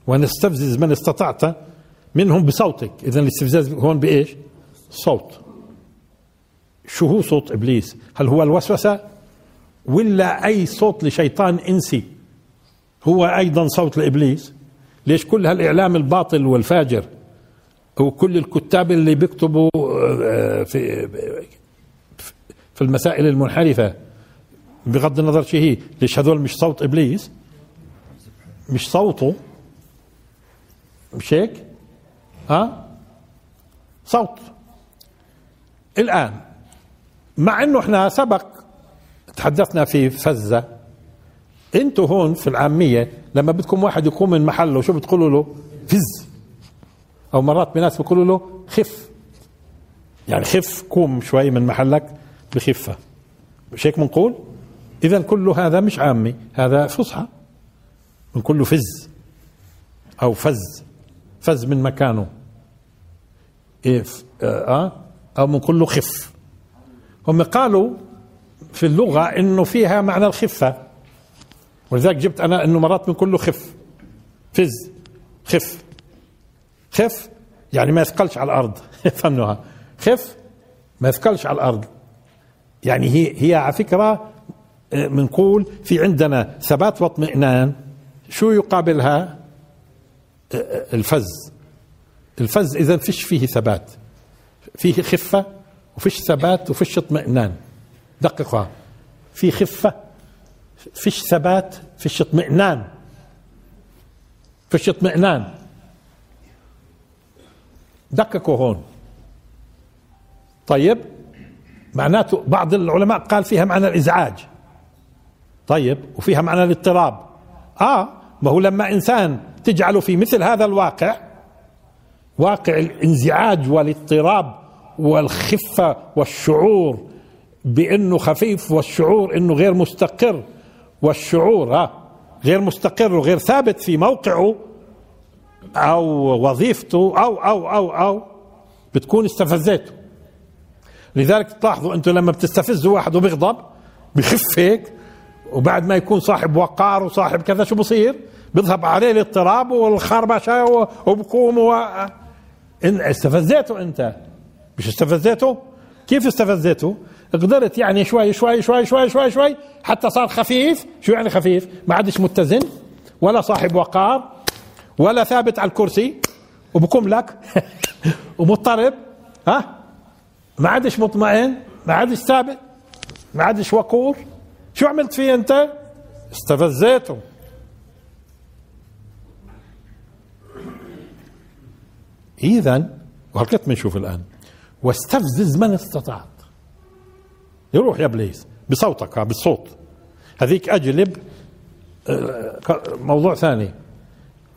ونستفزز من استطعت منهم بصوتك. اذا الاستفزاز هون بإيش؟ صوت. شو هو صوت إبليس؟ هل هو الوسوسة؟ ولا أي صوت لشيطان إنسي؟ هو أيضا صوت لإبليس. ليش كل هالإعلام الباطل والفاجر وكل الكتاب اللي بيكتبوا آه، في في المسائل المنحرفة بغض النظر شيء هي ليش هذول مش صوت إبليس؟ مش صوته. مش هيك؟ ها؟ صوت. الآن مع إنه إحنا سبق تحدثنا في فزة أنتوا هون في العامية لما بدكم واحد يقوم من محله شو بتقولوا له؟ فز. أو مرات بناس بيقولوا له خف. يعني خف قوم شوي من محلك بخفة. مش هيك بنقول اذا كل هذا مش عامي هذا فصحى. بنقول له فز. أو فز. فز من مكانه. إيه آه أو بنقول له خف. هم قالوا في اللغة إنه فيها معنى الخفة. ولذلك جبت أنا انه مرات بنقول له خف. فز خف. خف يعني ما يثقلش على الأرض. فنها خف ما يثقلش على الأرض. يعني هي هي على فكرة بنقول آه، في عندنا ثبات واطمئنان شو يقابلها؟ آه، آه، الفز. الفز إذا فيش فيه ثبات. فيه خفة وفيش ثبات وفيش اطمئنان. دققها في خفة فيش ثبات فيش اطمئنان. فيش اطمئنان. دققوا هون. طيب؟ معناته بعض العلماء قال فيها معنى الإزعاج. طيب؟ وفيها معنى الاضطراب. آه ما هو لما إنسان تجعله في مثل هذا الواقع واقع الانزعاج والاضطراب والخفة والشعور بأنه خفيف والشعور أنه غير مستقر. والشعور ها غير مستقر وغير ثابت في موقعه أو وظيفته أو أو أو أو بتكون استفزيته. لذلك تلاحظوا أنتم لما بتستفزوا واحد وبيغضب بخف هيك وبعد ما يكون صاحب وقار وصاحب كذا شو بصير؟ بيذهب عليه الاضطراب والخربشة وبقوم و... استفزيته أنت. مش استفزيته؟ كيف استفزيته؟ قدرت يعني شوي شوي شوي شوي شوي شوي حتى صار خفيف. شو يعني خفيف؟ ما عادش متزن ولا صاحب وقار ولا ثابت على الكرسي. وبقوم لك؟ ومضطرب. ها؟ ما عادش مطمئن ما عادش ثابت ما عادش وقور. شو عملت فيه أنت؟ استفزيته. اذا وهكذا بنشوف الآن. واستفزز من استطعت. يروح يا إبليس بصوتك بالصوت. هذيك أجلب آه، موضوع ثاني.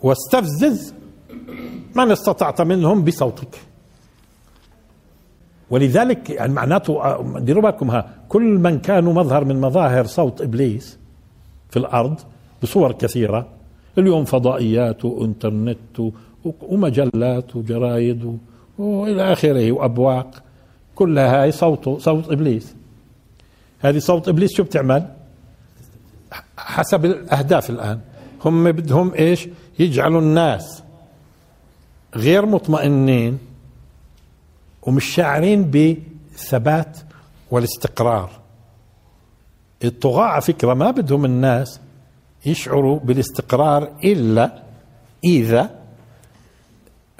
واستفزز من استطعت منهم بصوتك. ولذلك يعني معناته آه، ديروا بالكم ها كل من كانوا مظهر من مظاهر صوت إبليس في الأرض بصور كثيرة اليوم فضائيات وإنترنت ومجلات وجرايد وإلى آخره وأبواق كلها هاي صوت صوت إبليس هذه صوت إبليس شو بتعمل؟ حسب الأهداف الآن هم بدهم إيش؟ يجعلوا الناس غير مطمئنين ومش شاعرين بالثبات والاستقرار الطغاة على فكرة ما بدهم الناس يشعروا بالاستقرار إلا إذا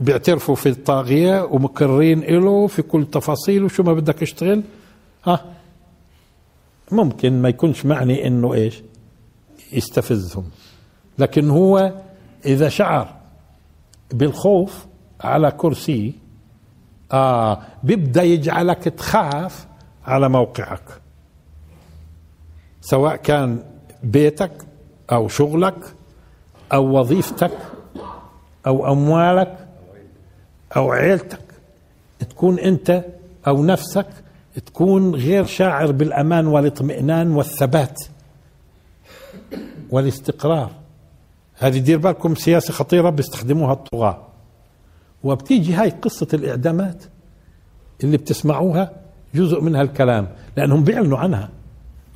بيعترفوا في الطاغية ومكررين له في كل تفاصيله شو ما بدك اشتغل. ها؟ ممكن ما يكونش معني إنه إيش؟ يستفزهم. لكن هو إذا شعر بالخوف على كرسي آه بيبدأ يجعلك تخاف على موقعك. سواء كان بيتك أو شغلك أو وظيفتك أو أموالك أو عيلتك. تكون أنت أو نفسك تكون غير شاعر بالأمان والاطمئنان والثبات والاستقرار. هذه دير بالكم سياسة خطيرة بيستخدموها الطغاة. وبتيجي هاي قصة الإعدامات اللي بتسمعوها جزء منها الكلام لأنهم بيعلنوا عنها.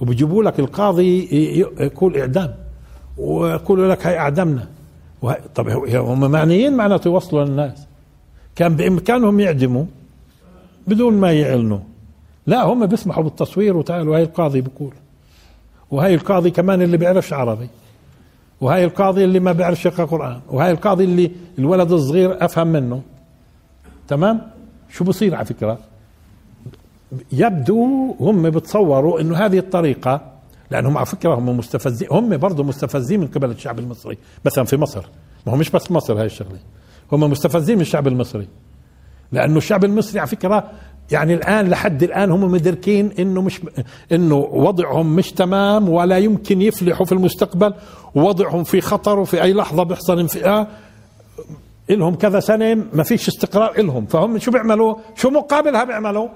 وبيجيبوا لك القاضي يقول إعدام ويقولوا لك هاي اعدمنا طب هم معنيين معناته يوصلوا للناس. كان بإمكانهم يعدموا بدون ما يعلنوا. لا هم بيسمحوا بالتصوير وتعالوا هاي القاضي بيقول. وهاي القاضي كمان اللي بيعرفش عربي. وهاي القاضي اللي ما بيعرفش يقرأ قرآن. وهاي القاضي اللي الولد الصغير أفهم منه. تمام؟ شو بصير على فكرة؟ يبدو هم بتصوروا إنه هذه الطريقة لأنهم على فكرة هم مستفزين هم برضه مستفزين من قبل الشعب المصري مثلا في مصر. ما هو مش بس مصر هاي الشغلة. هم مستفزين من الشعب المصري. لأنه الشعب المصري على فكرة يعني الآن لحد الآن هم مدركين إنه مش إنه وضعهم مش تمام ولا يمكن يفلحوا في المستقبل. ووضعهم في خطر وفي أي لحظة بيحصل انفئة لهم كذا سنة ما فيش استقرار لهم فهم شو بيعملوا؟ شو مقابلها بيعملوا؟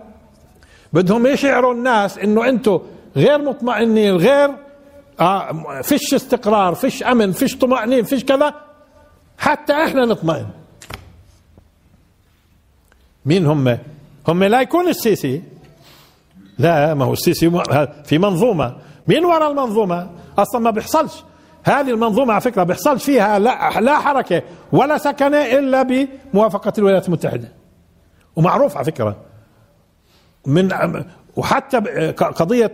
بدهم يشعروا الناس إنه أنتم غير مطمئنين غير آه فيش استقرار فيش أمن فيش طمأنينة فيش كذا. حتى إحنا نطمئن. مين هم؟ هم لا يكون السيسي. لا ما هو السيسي في منظومة. مين وراء المنظومة؟ أصلا ما بيحصلش. هذه المنظومة على فكرة بيحصلش فيها لا, لا حركة ولا سكنة إلا بموافقة الولايات المتحدة. ومعروف على فكرة. من وحتى قضية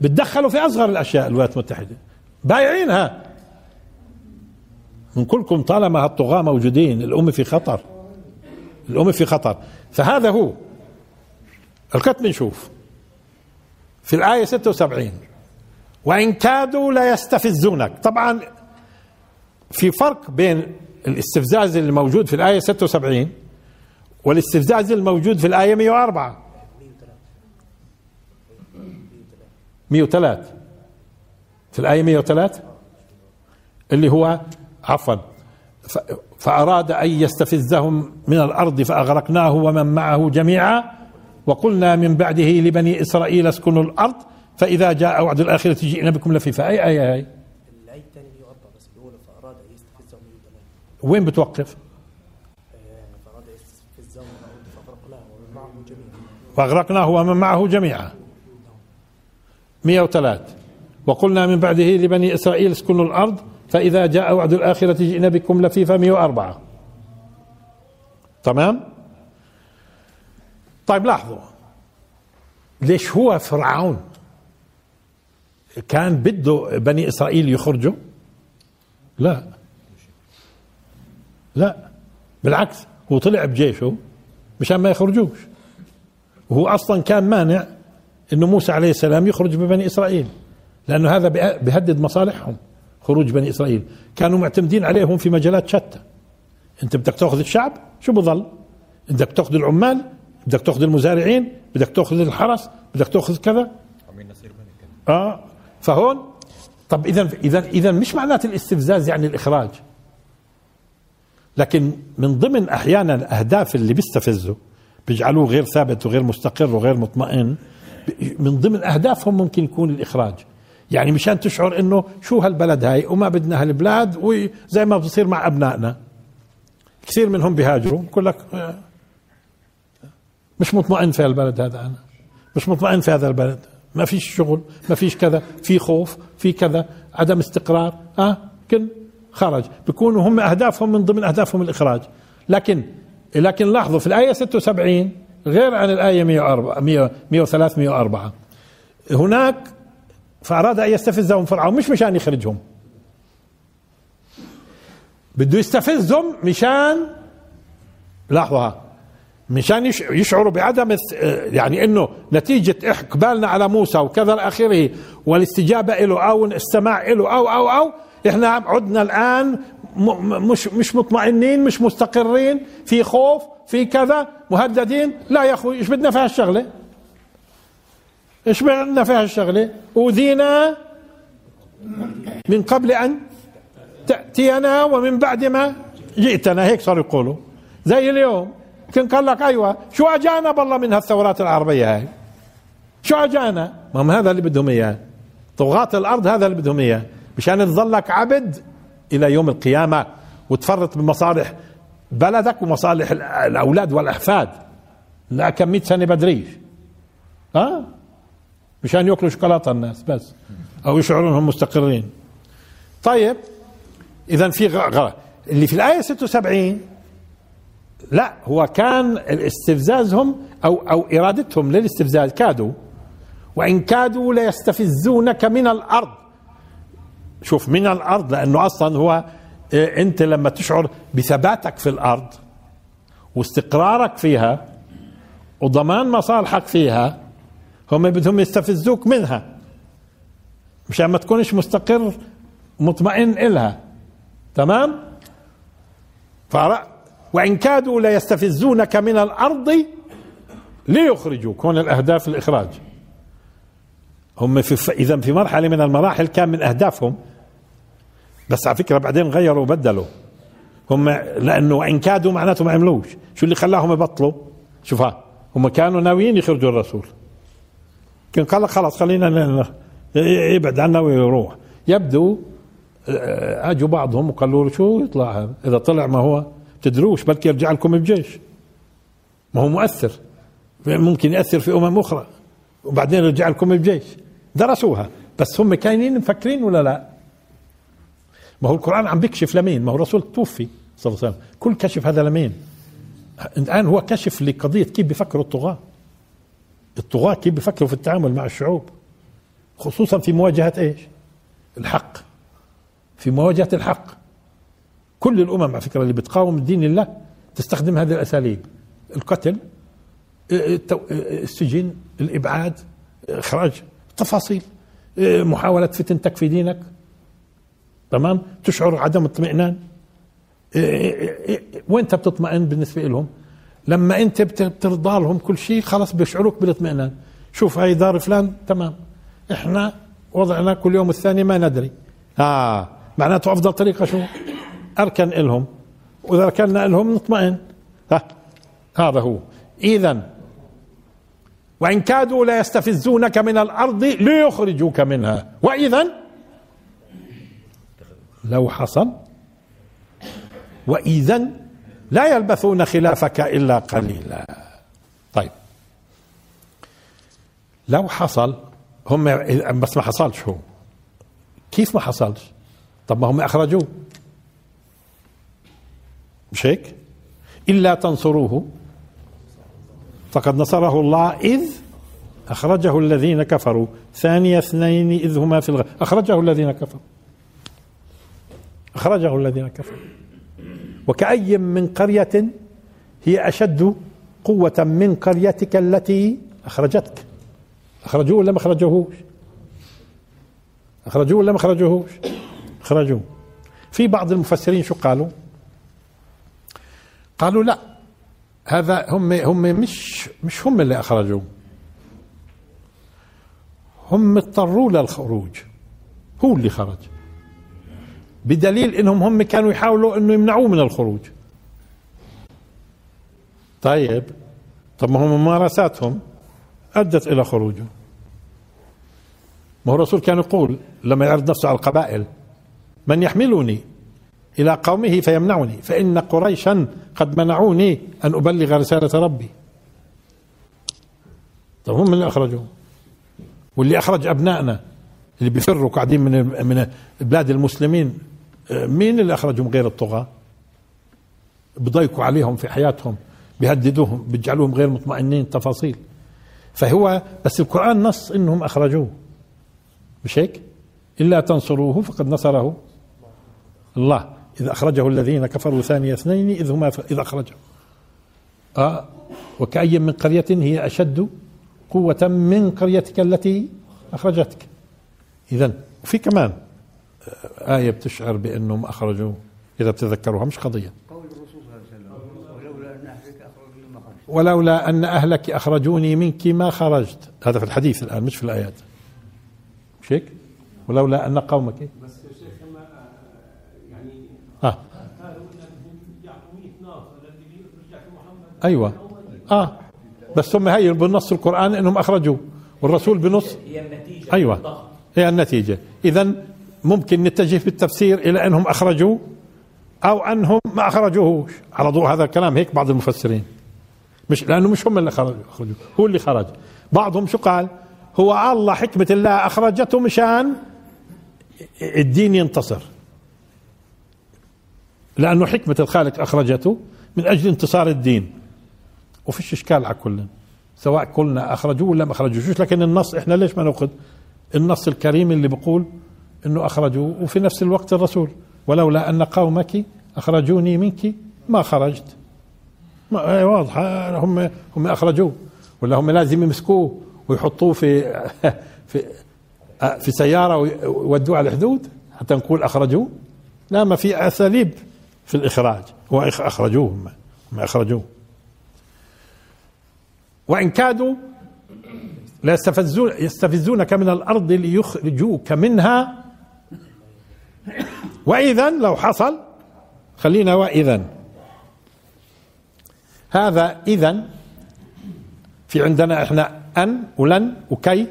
بتدخلوا في أصغر الأشياء الولايات المتحدة. بايعينها. من كلكم طالما هالطغاة موجودين الأمة في خطر. الأمة في خطر. فهذا هو. الكت بنشوف. في الآية 76 وإن كادوا لا يستفزونك. طبعا في فرق بين الاستفزاز الموجود في الآية 76 والاستفزاز الموجود في الآية 104 103 في الآية 103 اللي هو عفوا فأراد أن يستفزهم من الأرض فأغرقناه ومن معه جميعا. وقلنا من بعده لبني إسرائيل اسكنوا الأرض فإذا جاء وعد الآخرة جئنا بكم لفيفا أي آية هاي وين بتوقف؟ فأغرقناه ومن معه جميعا. 103 وقلنا من بعده لبني إسرائيل اسكنوا الأرض فإذا جاء وعد الآخرة جئنا بكم لفيفا 104 تمام؟ طيب لاحظوا. ليش هو فرعون كان بده بني إسرائيل يخرجوا؟ لا. لا. بالعكس هو طلع بجيشه مشان ما يخرجوش. وهو أصلا كان مانع إنه موسى عليه السلام يخرج ببني إسرائيل لأنه هذا بيهدد مصالحهم. خروج بني إسرائيل. كانوا معتمدين عليهم في مجالات شتى. أنت بدك تأخذ الشعب؟ شو بظل؟ بدك تأخذ العمال؟ بدك تأخذ المزارعين؟ بدك تأخذ الحرس؟ بدك تأخذ كذا؟ آه. فهون؟ طب اذا اذا اذا مش معنات الاستفزاز يعني الإخراج. لكن من ضمن أحيانا الأهداف اللي بيستفزوا بيجعلوه غير ثابت وغير مستقر وغير مطمئن من ضمن أهدافهم ممكن يكون الإخراج. يعني مشان تشعر إنه شو هالبلد هاي وما بدنا هالبلاد وزي ما بصير مع أبنائنا. كثير منهم بيهاجروا. بقول لك مش مطمئن في هالبلد هذا أنا. مش مطمئن في هذا البلد. ما فيش شغل ما فيش كذا. في خوف في كذا. عدم استقرار. آه كن خرج. بيكونوا هم أهدافهم من ضمن أهدافهم الإخراج. لكن لكن لاحظوا في الآية 76 غير عن الآية 104 103 104 هناك فأراد أن يستفزهم فرعون مش مشان يخرجهم. بده يستفزهم مشان لاحظوها مشان يشعروا بعدم يعني إنه نتيجة إقبالنا على موسى وكذا إلى اخره والاستجابة له أو الاستماع له أو أو أو إحنا عدنا الآن مش مش مطمئنين مش مستقرين في خوف في كذا مهددين لا يا أخوي إيش بدنا في هالشغلة؟ إيش بدنا في هالشغله أوذينا من قبل أن تأتينا ومن بعد ما جئتنا. هيك صاروا يقولوا. زي اليوم. كان قال لك أيوه. شو أجانا بالله من هالثورات العربية هاي؟ شو أجانا؟ ما هذا اللي بدهم إياه. طغاة الأرض هذا اللي بدهم إياه. مشان تظلك عبد إلى يوم القيامة وتفرط بمصالح بلدك ومصالح الأولاد والأحفاد. لا كم 100 سنة بدريش. ها؟ مشان يأكلوا شوكولاتة الناس بس أو يشعروا انهم مستقرين. طيب اذا في غلط اللي في الآية 76 لا هو كان استفزازهم أو أو إرادتهم للاستفزاز كادوا وإن كادوا ليستفزونك من الأرض. شوف من الأرض لأنه أصلا هو إيه، أنت لما تشعر بثباتك في الأرض واستقرارك فيها وضمان مصالحك فيها هم بدهم يستفزوك منها. مشان ما تكونش مستقر مطمئن إلها. تمام؟ فرأ وإن كادوا ليستفزونك من الأرض ليخرجوك. هون الأهداف الإخراج. هم في إذا في مرحلة من المراحل كان من أهدافهم. بس على فكرة بعدين غيروا وبدلوا. هم لأنه وان كادوا معناته ما عملوش. شو اللي خلاهم يبطلوا؟ شوفها هم كانوا ناويين يخرجوا الرسول. كان قال لك خلاص خلينا يبعد عنا ويروح. يبدو آه، أجوا بعضهم وقالوا له شو يطلع؟ هذا إذا طلع ما هو؟ تدروش بلكي يرجع لكم بجيش. ما هو مؤثر. ممكن ياثر في أمم أخرى. وبعدين يرجع لكم بجيش. درسوها. بس هم كاينين مفكرين ولا لا؟ ما هو القرآن عم بيكشف لمين؟ ما هو الرسول توفي صلى الله عليه وسلم. كل كشف هذا لمين؟ الآن هو كشف لقضية كيف بيفكروا الطغاة. الطغاة كيف بيفكروا في التعامل مع الشعوب؟ خصوصا في مواجهة إيش؟ الحق. في مواجهة الحق. كل الأمم على فكرة اللي بتقاوم دين الله تستخدم هذه الأساليب. القتل السجن الإبعاد إخراج تفاصيل محاولة فتن تكفي دينك. تمام؟ تشعر عدم اطمئنان. وين انت بتطمئن بالنسبة لهم؟ لما انت بترضى لهم كل شيء خلاص بيشعروك بالاطمئنان. شوف هاي دار فلان تمام. إحنا وضعنا كل يوم الثاني ما ندري. آه. معناته أفضل طريقة شو؟ أركن لهم وإذا ركنا لهم نطمئن. ها. هذا هو. اذا وإن كادوا ليستفزونك من الأرض ليخرجوك منها. واذا لو حصل واذا لا يلبثون خلافك إلا قليلا. طيب. لو حصل هم بس ما حصلش هو. كيف ما حصلش؟ طب ما هم أخرجوه. مش هيك؟ إلا تنصروه. فقد نصره الله إذ أخرجه الذين كفروا. ثاني اثنين إذ هما في الغ... أخرجه الذين كفروا. أخرجه الذين كفروا. وكأي من قرية هي أشد قوة من قريتك التي أخرجتك. أخرجوه ولا ما أخرجوهوش؟ أخرجوه ولا ما أخرجوهوش؟ أخرجوه. في بعض المفسرين شو قالوا؟ قالوا لا هذا هم هم مش مش هم اللي أخرجوه. هم اضطروا للخروج. هو اللي خرج. بدليل إنهم هم كانوا يحاولوا إنه يمنعوه من الخروج. طيب طب ما هم ممارساتهم أدت إلى خروجه. ما هو الرسول كان يقول لما يعرض نفسه على القبائل من يحملني إلى قومه فيمنعني فإن قريشا قد منعوني أن أبلغ رسالة ربي. طب هم اللي أخرجوه؟ واللي أخرج أبنائنا اللي بيفروا قاعدين من من بلاد المسلمين. مين اللي أخرجهم غير الطغاة؟ بضيقوا عليهم في حياتهم بيهددوهم بيجعلوهم غير مطمئنين تفاصيل. فهو بس القرآن نص إنهم أخرجوه. مش هيك؟ إلا تنصروه فقد نصره الله. اذا أخرجه الذين كفروا ثاني اثنين إذ هما اذا أخرجه. آه وكأي من قرية هي أشد قوة من قريتك التي أخرجتك. اذا وفي كمان. آية بتشعر بأنهم أخرجوا إذا بتذكروها مش قضية. قول الرسول صلى الله عليه وسلم ولولا أن أهلك أخرجوني ما خرجت. ولولا أن أهلك أخرجوني منك ما خرجت. هذا في الحديث الآن مش في الآيات. مش هيك؟ ولولا أن قومك. بس يا شيخ يعني آه. أيوه. آه. بس هم هي بالنص القرآن إنهم أخرجوا والرسول بنص. هي النتيجة. أيوه. هي النتيجة. اذا ممكن نتجه في التفسير إلى أنهم أخرجوا أو أنهم ما اخرجوهوش على ضوء هذا الكلام هيك بعض المفسرين. مش لأنه مش هم اللي خرجوا أخرجوا. هو اللي خرج. بعضهم شو قال؟ هو الله حكمة الله أخرجته مشان الدين ينتصر. لأنه حكمة الخالق أخرجته من أجل انتصار الدين. وفيش إشكال على كل. سواء قلنا أخرجوه ولا ما اخرجوش لكن النص إحنا ليش ما نأخذ؟ النص الكريم اللي بيقول إنه أخرجوا وفي نفس الوقت الرسول ولولا أن قومك أخرجوني منك ما خرجت. ما واضحه هم هم أخرجوه ولا هم لازم يمسكوه ويحطوه في في في سيارة ويودوه على الحدود حتى نقول أخرجوه. لا ما في أساليب في الإخراج. هو أخرجوه هم, هم أخرجوه. وإن كادوا ليستفزون يستفزونك من الأرض ليخرجوك منها وإذا لو حصل خلينا وإذا هذا إذا في عندنا إحنا أن ولن وكي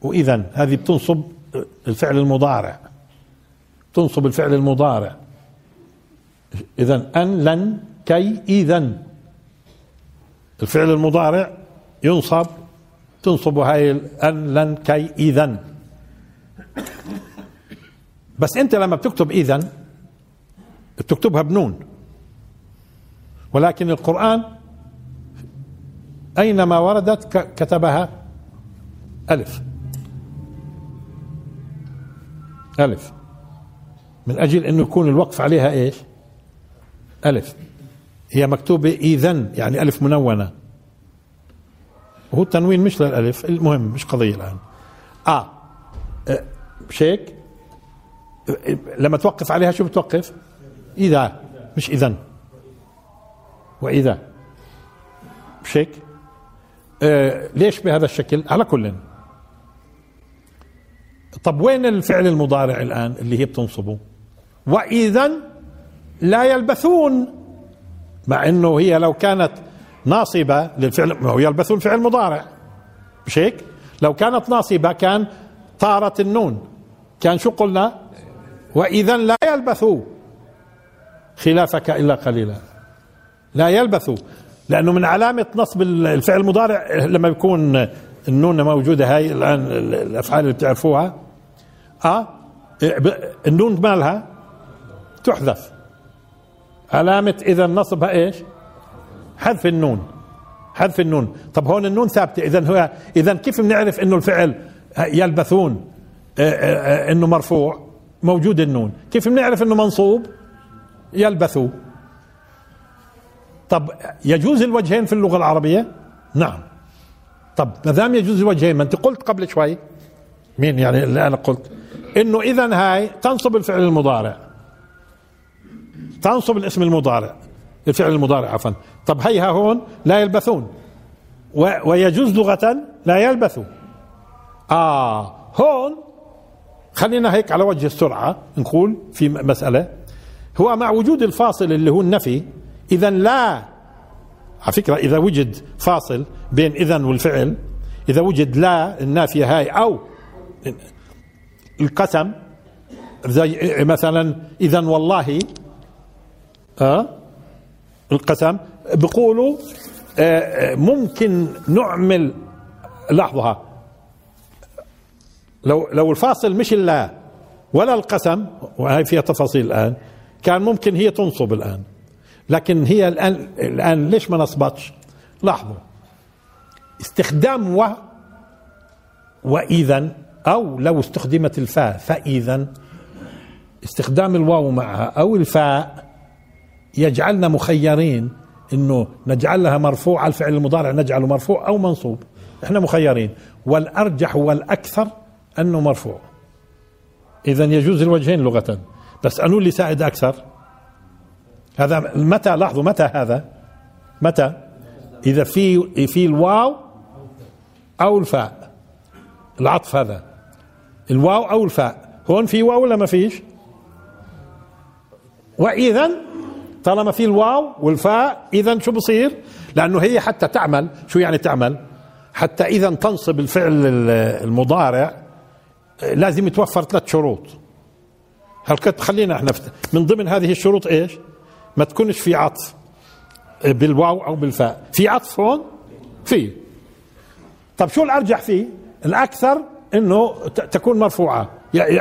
وإذا هذه بتنصب الفعل المضارع. تنصب الفعل المضارع. إذا أن لن كي إذا الفعل المضارع ينصب تنصب هاي أن لن كي إذا بس انت لما بتكتب اذا بتكتبها بنون. ولكن القرآن أينما وردت كتبها ألف. ألف. من أجل أنه يكون الوقف عليها إيش؟ ألف. هي مكتوبة إذن يعني ألف منونة. وهو التنوين مش للألف المهم مش قضية الآن. آه مش هيك لما توقف عليها شو بتوقف؟ إذا مش إذن. وإذا. مش هيك آه ليش بهذا الشكل؟ على كل. طب وين الفعل المضارع الآن اللي هي بتنصبه؟ وإذا لا يلبثون مع أنه هي لو كانت ناصبة للفعل ما هو يلبثون فعل مضارع. مش هيك لو كانت ناصبة كان طارت النون. كان شو قلنا؟ وإذا لا يلبثوا خلافك إلا قليلا. لا يلبثوا لأنه من علامة نصب الفعل المضارع لما يكون النون موجودة هاي الآن الأفعال اللي بتعرفوها آه النون مالها تحذف. علامة إذا نصبها إيش؟ حذف النون حذف النون. طب هون النون ثابتة إذا هو إذا كيف بنعرف إنه الفعل يلبثون؟ آه، آه، آه، إنه مرفوع؟ موجود النون. كيف بنعرف إنه منصوب؟ يلبثوا. طب يجوز الوجهين في اللغة العربية؟ نعم. طب ما دام يجوز الوجهين ما أنت قلت قبل شوي. مين يعني اللي أنا قلت؟ إنه إذا هاي تنصب الفعل المضارع. تنصب الاسم المضارع. الفعل المضارع عفوا. طب هيها هون لا يلبثون. ويجوز لغة لا يلبثوا. آه هون خلينا هيك على وجه السرعة نقول في مسألة. هو مع وجود الفاصل اللي هو النفي إذا لا على فكرة إذا وجد فاصل بين إذا والفعل إذا وجد لا النافية هاي أو القسم زي مثلا إذا والله أه القسم بيقولوا آه ممكن نعمل لحظة لو لو الفاصل مش اللا ولا القسم وهي فيها تفاصيل الآن كان ممكن هي تنصب الآن. لكن هي الآن الآن ليش ما نصبتش؟ لاحظوا. استخدام و وإذا أو لو استخدمت الفاء فإذا استخدام الواو معها أو الفاء يجعلنا مخيرين إنه نجعلها مرفوع الفعل المضارع نجعله مرفوع أو منصوب. إحنا مخيرين. والأرجح والأكثر أنه مرفوع. اذا يجوز الوجهين لغة. بس أنو اللي ساعد أكثر؟ هذا متى لاحظوا متى هذا؟ متى؟ إذا في في الواو أو الفاء. العطف هذا. الواو أو الفاء. هون في واو ولا ما فيش؟ واذا طالما في الواو والفاء اذا شو بصير؟ لأنه هي حتى تعمل. شو يعني تعمل؟ حتى اذا تنصب الفعل المضارع لازم يتوفر ثلاث شروط. هل خلينا إحنا من ضمن هذه الشروط إيش؟ ما تكونش في عطف. بالواو أو بالفاء. في عطف هون؟ في. طب شو الأرجح فيه؟ الأكثر إنه تكون مرفوعة.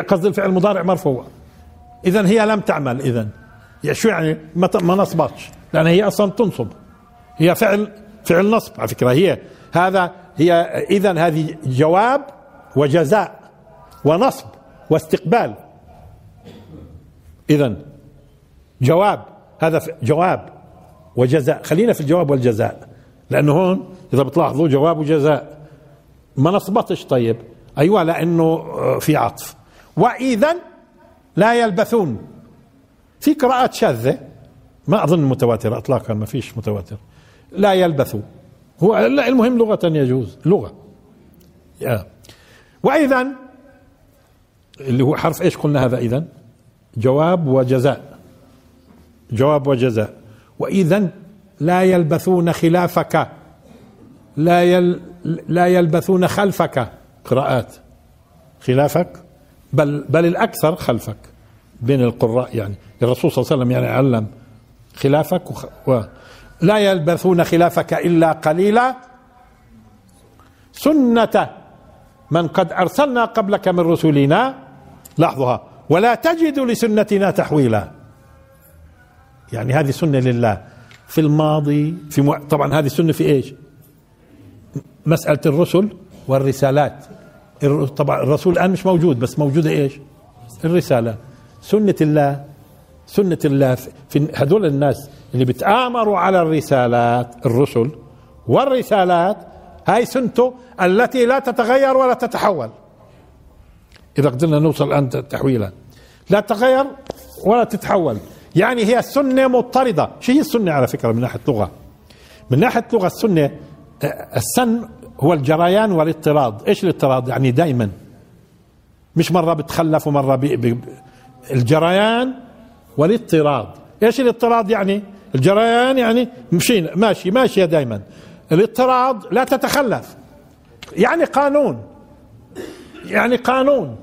قصد الفعل المضارع مرفوع. اذا هي لم تعمل اذا يعني شو يعني؟ ما ما نصبتش. لأن هي أصلا تنصب. هي فعل فعل نصب على فكرة. هي هذا هي اذا هذه جواب وجزاء. ونصب واستقبال. اذا جواب هذا جواب وجزاء. خلينا في الجواب والجزاء لأنه هون إذا بتلاحظوا جواب وجزاء. ما نصبتش طيب؟ أيوه لأنه آه، في عطف. واذا لا يلبثون. في قراءات شاذة ما أظن متواترة اطلاقا ما فيش متواتر. لا يلبثوا. هو المهم لغة يجوز لغة. واذا اللي هو حرف إيش قلنا هذا اذا جواب وجزاء. جواب وجزاء. واذا لا يلبثون خلافك. لا يل لا يلبثون خلفك. قراءات. خلافك؟ بل بل الأكثر خلفك. بين القراء يعني. الرسول صلى الله عليه وسلم يعني علم خلافك وخ... و... لا يلبثون خلافك إلا قليلا. سنة من قد أرسلنا قبلك من رسلنا. لاحظوها. ولا تجد لسنتنا تحويلا. يعني هذه سنة لله. في الماضي في مو... طبعا هذه سنة في إيش؟ مسألة الرسل والرسالات. طبعا الرسول الآن مش موجود بس موجودة إيش؟ الرسالة. سنة الله سنة الله في هذول الناس اللي بتآمروا على الرسالات الرسل والرسالات هاي سنته التي لا تتغير ولا تتحول. إذا قدرنا نوصل الآن تحويلا. لا تتغير ولا تتحول. يعني هي السنة مطردة. شو هي السنة على فكرة من ناحية اللغة من ناحية اللغة السنة السن هو الجريان والاطراد. إيش الاطراد؟ يعني دائما مش مرة بتخلف ومرة بي بي الجريان والاطراد. إيش الاضطراد يعني؟ الجريان يعني مشينا ماشي ماشية دائما الاضطراد لا تتخلف. يعني قانون. يعني قانون.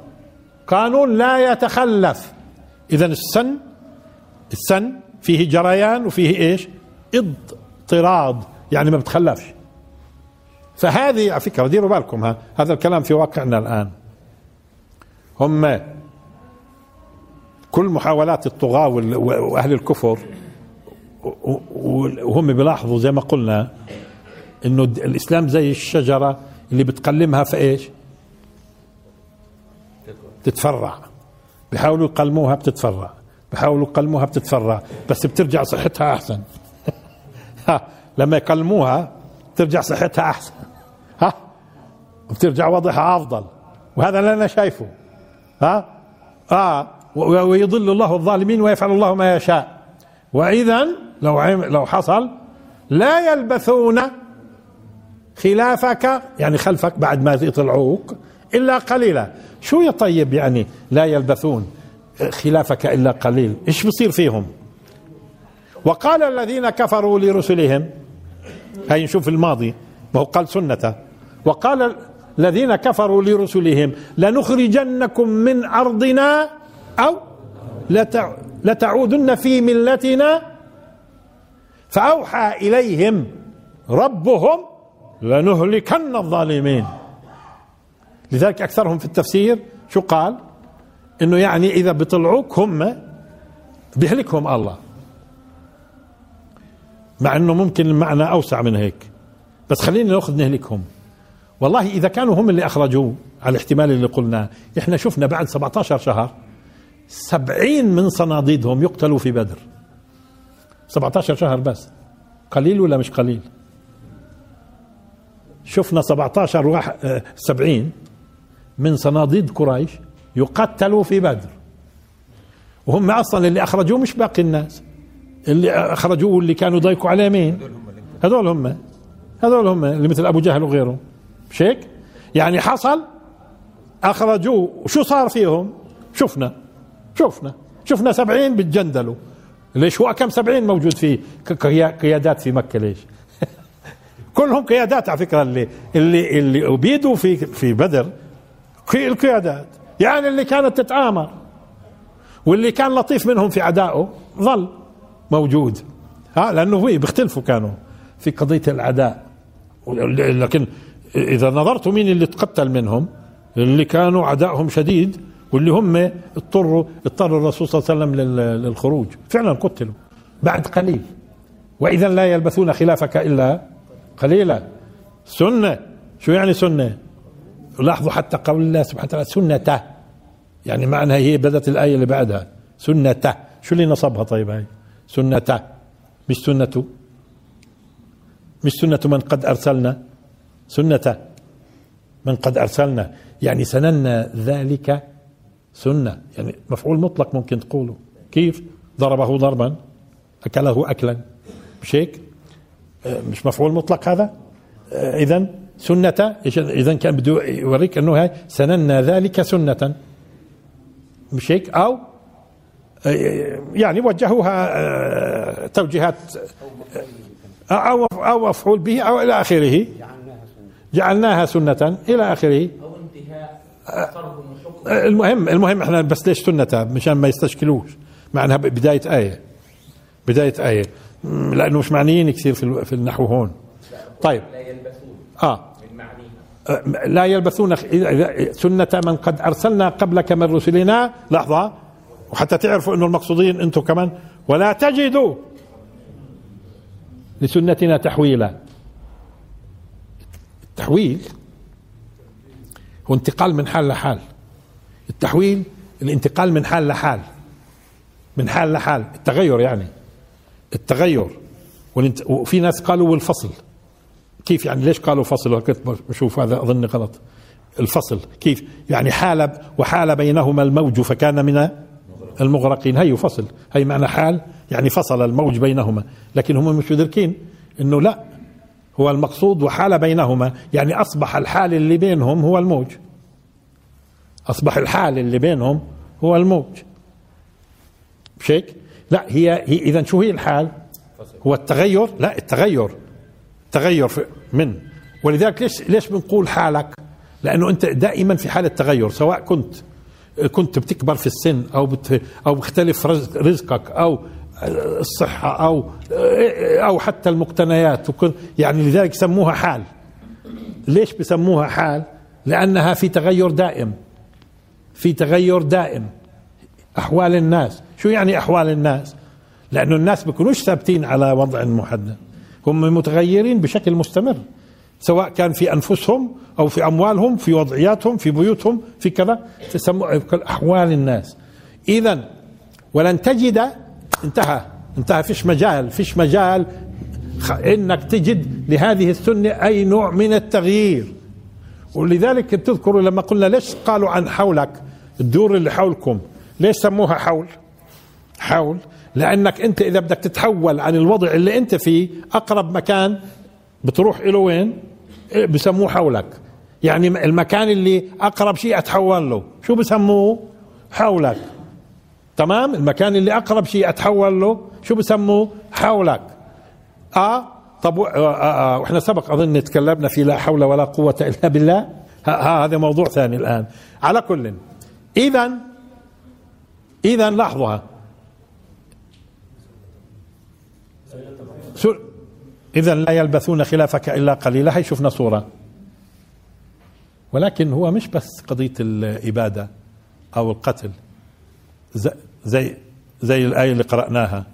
قانون لا يتخلف. اذا السن السن فيه جريان وفيه إيش؟ اضطراد يعني ما بتخلفش. فهذه على فكرة ديروا بالكم ها هذا الكلام في واقعنا الآن. هم كل محاولات الطغاة وأهل الكفر وهم بيلاحظوا زي ما قلنا إنه الإسلام زي الشجرة اللي بتقلمها في؟ تتفرع بيحاولوا يقلموها بتتفرع. بيحاولوا يقلموها بتتفرع. بس بترجع صحتها أحسن. لما يقلموها ترجع صحتها أحسن. ها بترجع وضعها أفضل. وهذا اللي أنا شايفه. ها؟ آه ويضل الله الظالمين ويفعل الله ما يشاء. واذا لو لو حصل لا يلبثون خلافك يعني خلفك بعد ما يطلعوك إلا قليلا. شو يا طيب يعني لا يلبثون خلافك إلا قليل؟ إيش بصير فيهم؟ وقال الذين كفروا لرسلهم هاي نشوف الماضي ما هو قال سنته. وقال الذين كفروا لرسلهم لنخرجنكم من أرضنا أو لتعودن في ملتنا. فأوحى إليهم ربهم لنهلكن الظالمين. لذلك أكثرهم في التفسير شو قال؟ إنه يعني إذا بيطلعوك هم بيهلكهم الله. مع إنه ممكن المعنى أوسع من هيك. بس خلينا نأخذ نهلكهم. والله إذا كانوا هم اللي اخرجوه على الاحتمال اللي قلناه إحنا شفنا بعد 17 شهر سبعين من صناديدهم يقتلوا في بدر. 17 شهر بس. قليل ولا مش قليل؟ شفنا 17 واحد 70 من صناديد قريش يقتلوا في بدر. وهم أصلا اللي أخرجوه مش باقي الناس. اللي أخرجوه اللي كانوا ضايقوا عليه مين؟ هذول هم هذول هم. اللي مثل أبو جهل وغيره مش هيك؟ يعني حصل أخرجوه. وشو صار فيهم؟ شفنا. شفنا. شفنا سبعين بتجندلوا. ليش؟ هو كم سبعين موجود في قيادات في مكة ليش؟ كلهم قيادات على فكرة اللي اللي اللي أبيدوا في في بدر. القيادات. يعني اللي كانت تتآمر واللي كان لطيف منهم في عدائه ظل موجود. ها لأنه هو بيختلفوا كانوا في قضية العداء لكن إذا نظرتوا مين اللي تقتل منهم اللي كانوا عدائهم شديد واللي هم اضطروا اضطر الرسول صلى الله عليه وسلم للخروج. فعلا قتلوا. بعد قليل. واذا لا يلبثون خلافك إلا قليلا. سنة. شو يعني سنة؟ لاحظوا حتى قول الله سبحانه وتعالى سنته. يعني معنى هي بدت الآية اللي بعدها. سنته. شو اللي نصبها طيب هاي؟ سنته. مش سنته مش سنة من قد أرسلنا. سنة من قد أرسلنا. يعني سننا ذلك سنة. يعني مفعول مطلق ممكن تقوله. كيف؟ ضربه ضربا. أكله أكلا. مش هيك؟ آه، مش مفعول مطلق هذا؟ آه، إذا سنة. إذا كان بده يوريك أنه هاي سننا ذلك سنة. مش هيك؟ أو آه، يعني وجهوها توجيهات أو أو مفعول به أو إلى آخره. جعلناها سنة. إلى آخره. أو انتهاء المهم المهم إحنا بس ليش سنة؟ مشان ما يستشكلوش. مع انها بداية آية. بداية آية. لأنه مش معنيين كثير في النحو هون. طيب. لا يلبسون آه لا يلبثون سنة من قد أرسلنا قبلك من رسلنا. لحظة. وحتى تعرفوا أنه المقصودين أنتم كمان. ولا تجدوا لسنتنا تحويلا. التحويل هو انتقال من حال لحال. التحويل الانتقال من حال لحال. من حال لحال. التغير يعني. التغير. وفي ناس قالوا والفصل. كيف يعني ليش قالوا فصل؟ كنت بشوف هذا أظن غلط. الفصل كيف؟ يعني حال وحال بينهما الموج فكان من المغرقين. هي فصل. هي معنى حال؟ يعني فصل الموج بينهما. لكن هم مش مدركين إنه لا هو المقصود وحال بينهما. يعني أصبح الحال اللي بينهم هو الموج. أصبح الحال اللي بينهم هو الموج. مش هيك؟ لا هي, هي إذا شو هي الحال؟ هو التغير؟ لا التغير. تغير من. ولذلك ليش ليش بنقول حالك؟ لأنه أنت دائما في حالة تغير سواء كنت كنت بتكبر في السن أو بت أو بيختلف رزقك أو الصحة أو أو حتى المقتنيات يعني لذلك سموها حال. ليش بسموها حال؟ لأنها في تغير دائم. في تغير دائم. أحوال الناس. شو يعني أحوال الناس؟ لأنه الناس بيكونوش ثابتين على وضع محدد. هم متغيرين بشكل مستمر سواء كان في أنفسهم أو في أموالهم في وضعياتهم في بيوتهم في كذا تسمى أحوال الناس. اذا ولن تجد انتهى انتهى فيش مجال فيش مجال إنك تجد لهذه السنة أي نوع من التغيير. ولذلك بتذكروا لما قلنا ليش قالوا عن حولك؟ الدور اللي حولكم. ليش سموها حول؟ حول. لأنك أنت إذا بدك تتحول عن الوضع اللي أنت فيه أقرب مكان بتروح له وين؟ بسموه حولك. يعني المكان اللي أقرب شيء أتحول له. شو بسموه؟ حولك. تمام؟ المكان اللي أقرب شيء أتحول له شو بسموه؟ حولك. آه طب آه آه آه وإحنا سبق أظن تكلمنا في لا حول ولا قوة إلا بالله. هذا موضوع ثاني الآن. على كل اذا اذا لحظه إذا لا يلبثون خلافك إلا قليلا. هي شفنا صورة. ولكن هو مش بس قضية الإبادة أو القتل. زي زي الآية اللي قرأناها.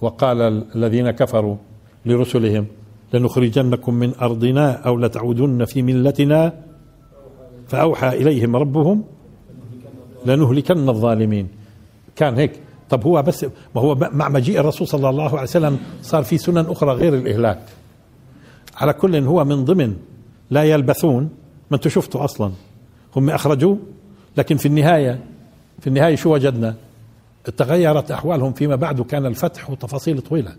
وقال الذين كفروا لرسلهم لنخرجنكم من أرضنا أو لتعودن في ملتنا. فأوحى إليهم ربهم لنهلكن الظالمين. كان هيك. طب هو بس ما هو مع مجيء الرسول صلى الله عليه وسلم صار في سنن أخرى غير الإهلاك على كل هو من ضمن لا يلبثون ما أنتم شفتوا أصلا هم أخرجوه لكن في النهاية في النهاية شو وجدنا تغيرت أحوالهم فيما بعد وكان الفتح وتفاصيل طويلة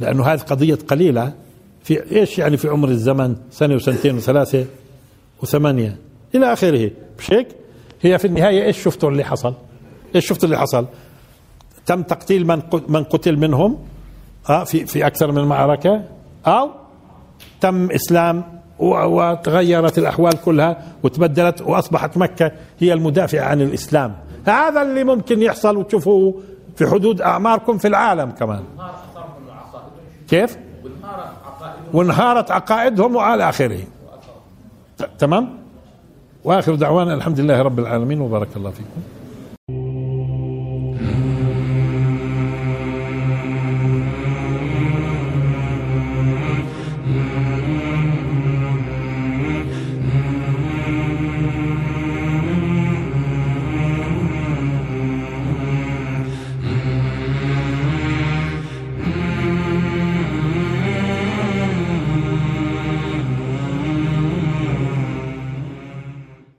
لأنه هذه قضية قليلة في إيش يعني في عمر الزمن سنة وسنتين وثلاثة وثمانية إلى آخره مش هيك؟ هي في النهاية إيش شفتوا اللي حصل؟ إيش شفتوا اللي حصل؟ تم تقتيل من من قتل منهم آه في في أكثر من معركة أو تم إسلام وتغيرت الأحوال كلها وتبدلت وأصبحت مكة هي المدافعة عن الإسلام. هذا اللي ممكن يحصل وتشوفوه في حدود أعماركم في العالم كمان. كيف؟ وانهارت عقائدهم وعلى آخره. تمام؟ وآخر دعوانا الحمد لله رب العالمين وبارك الله فيكم.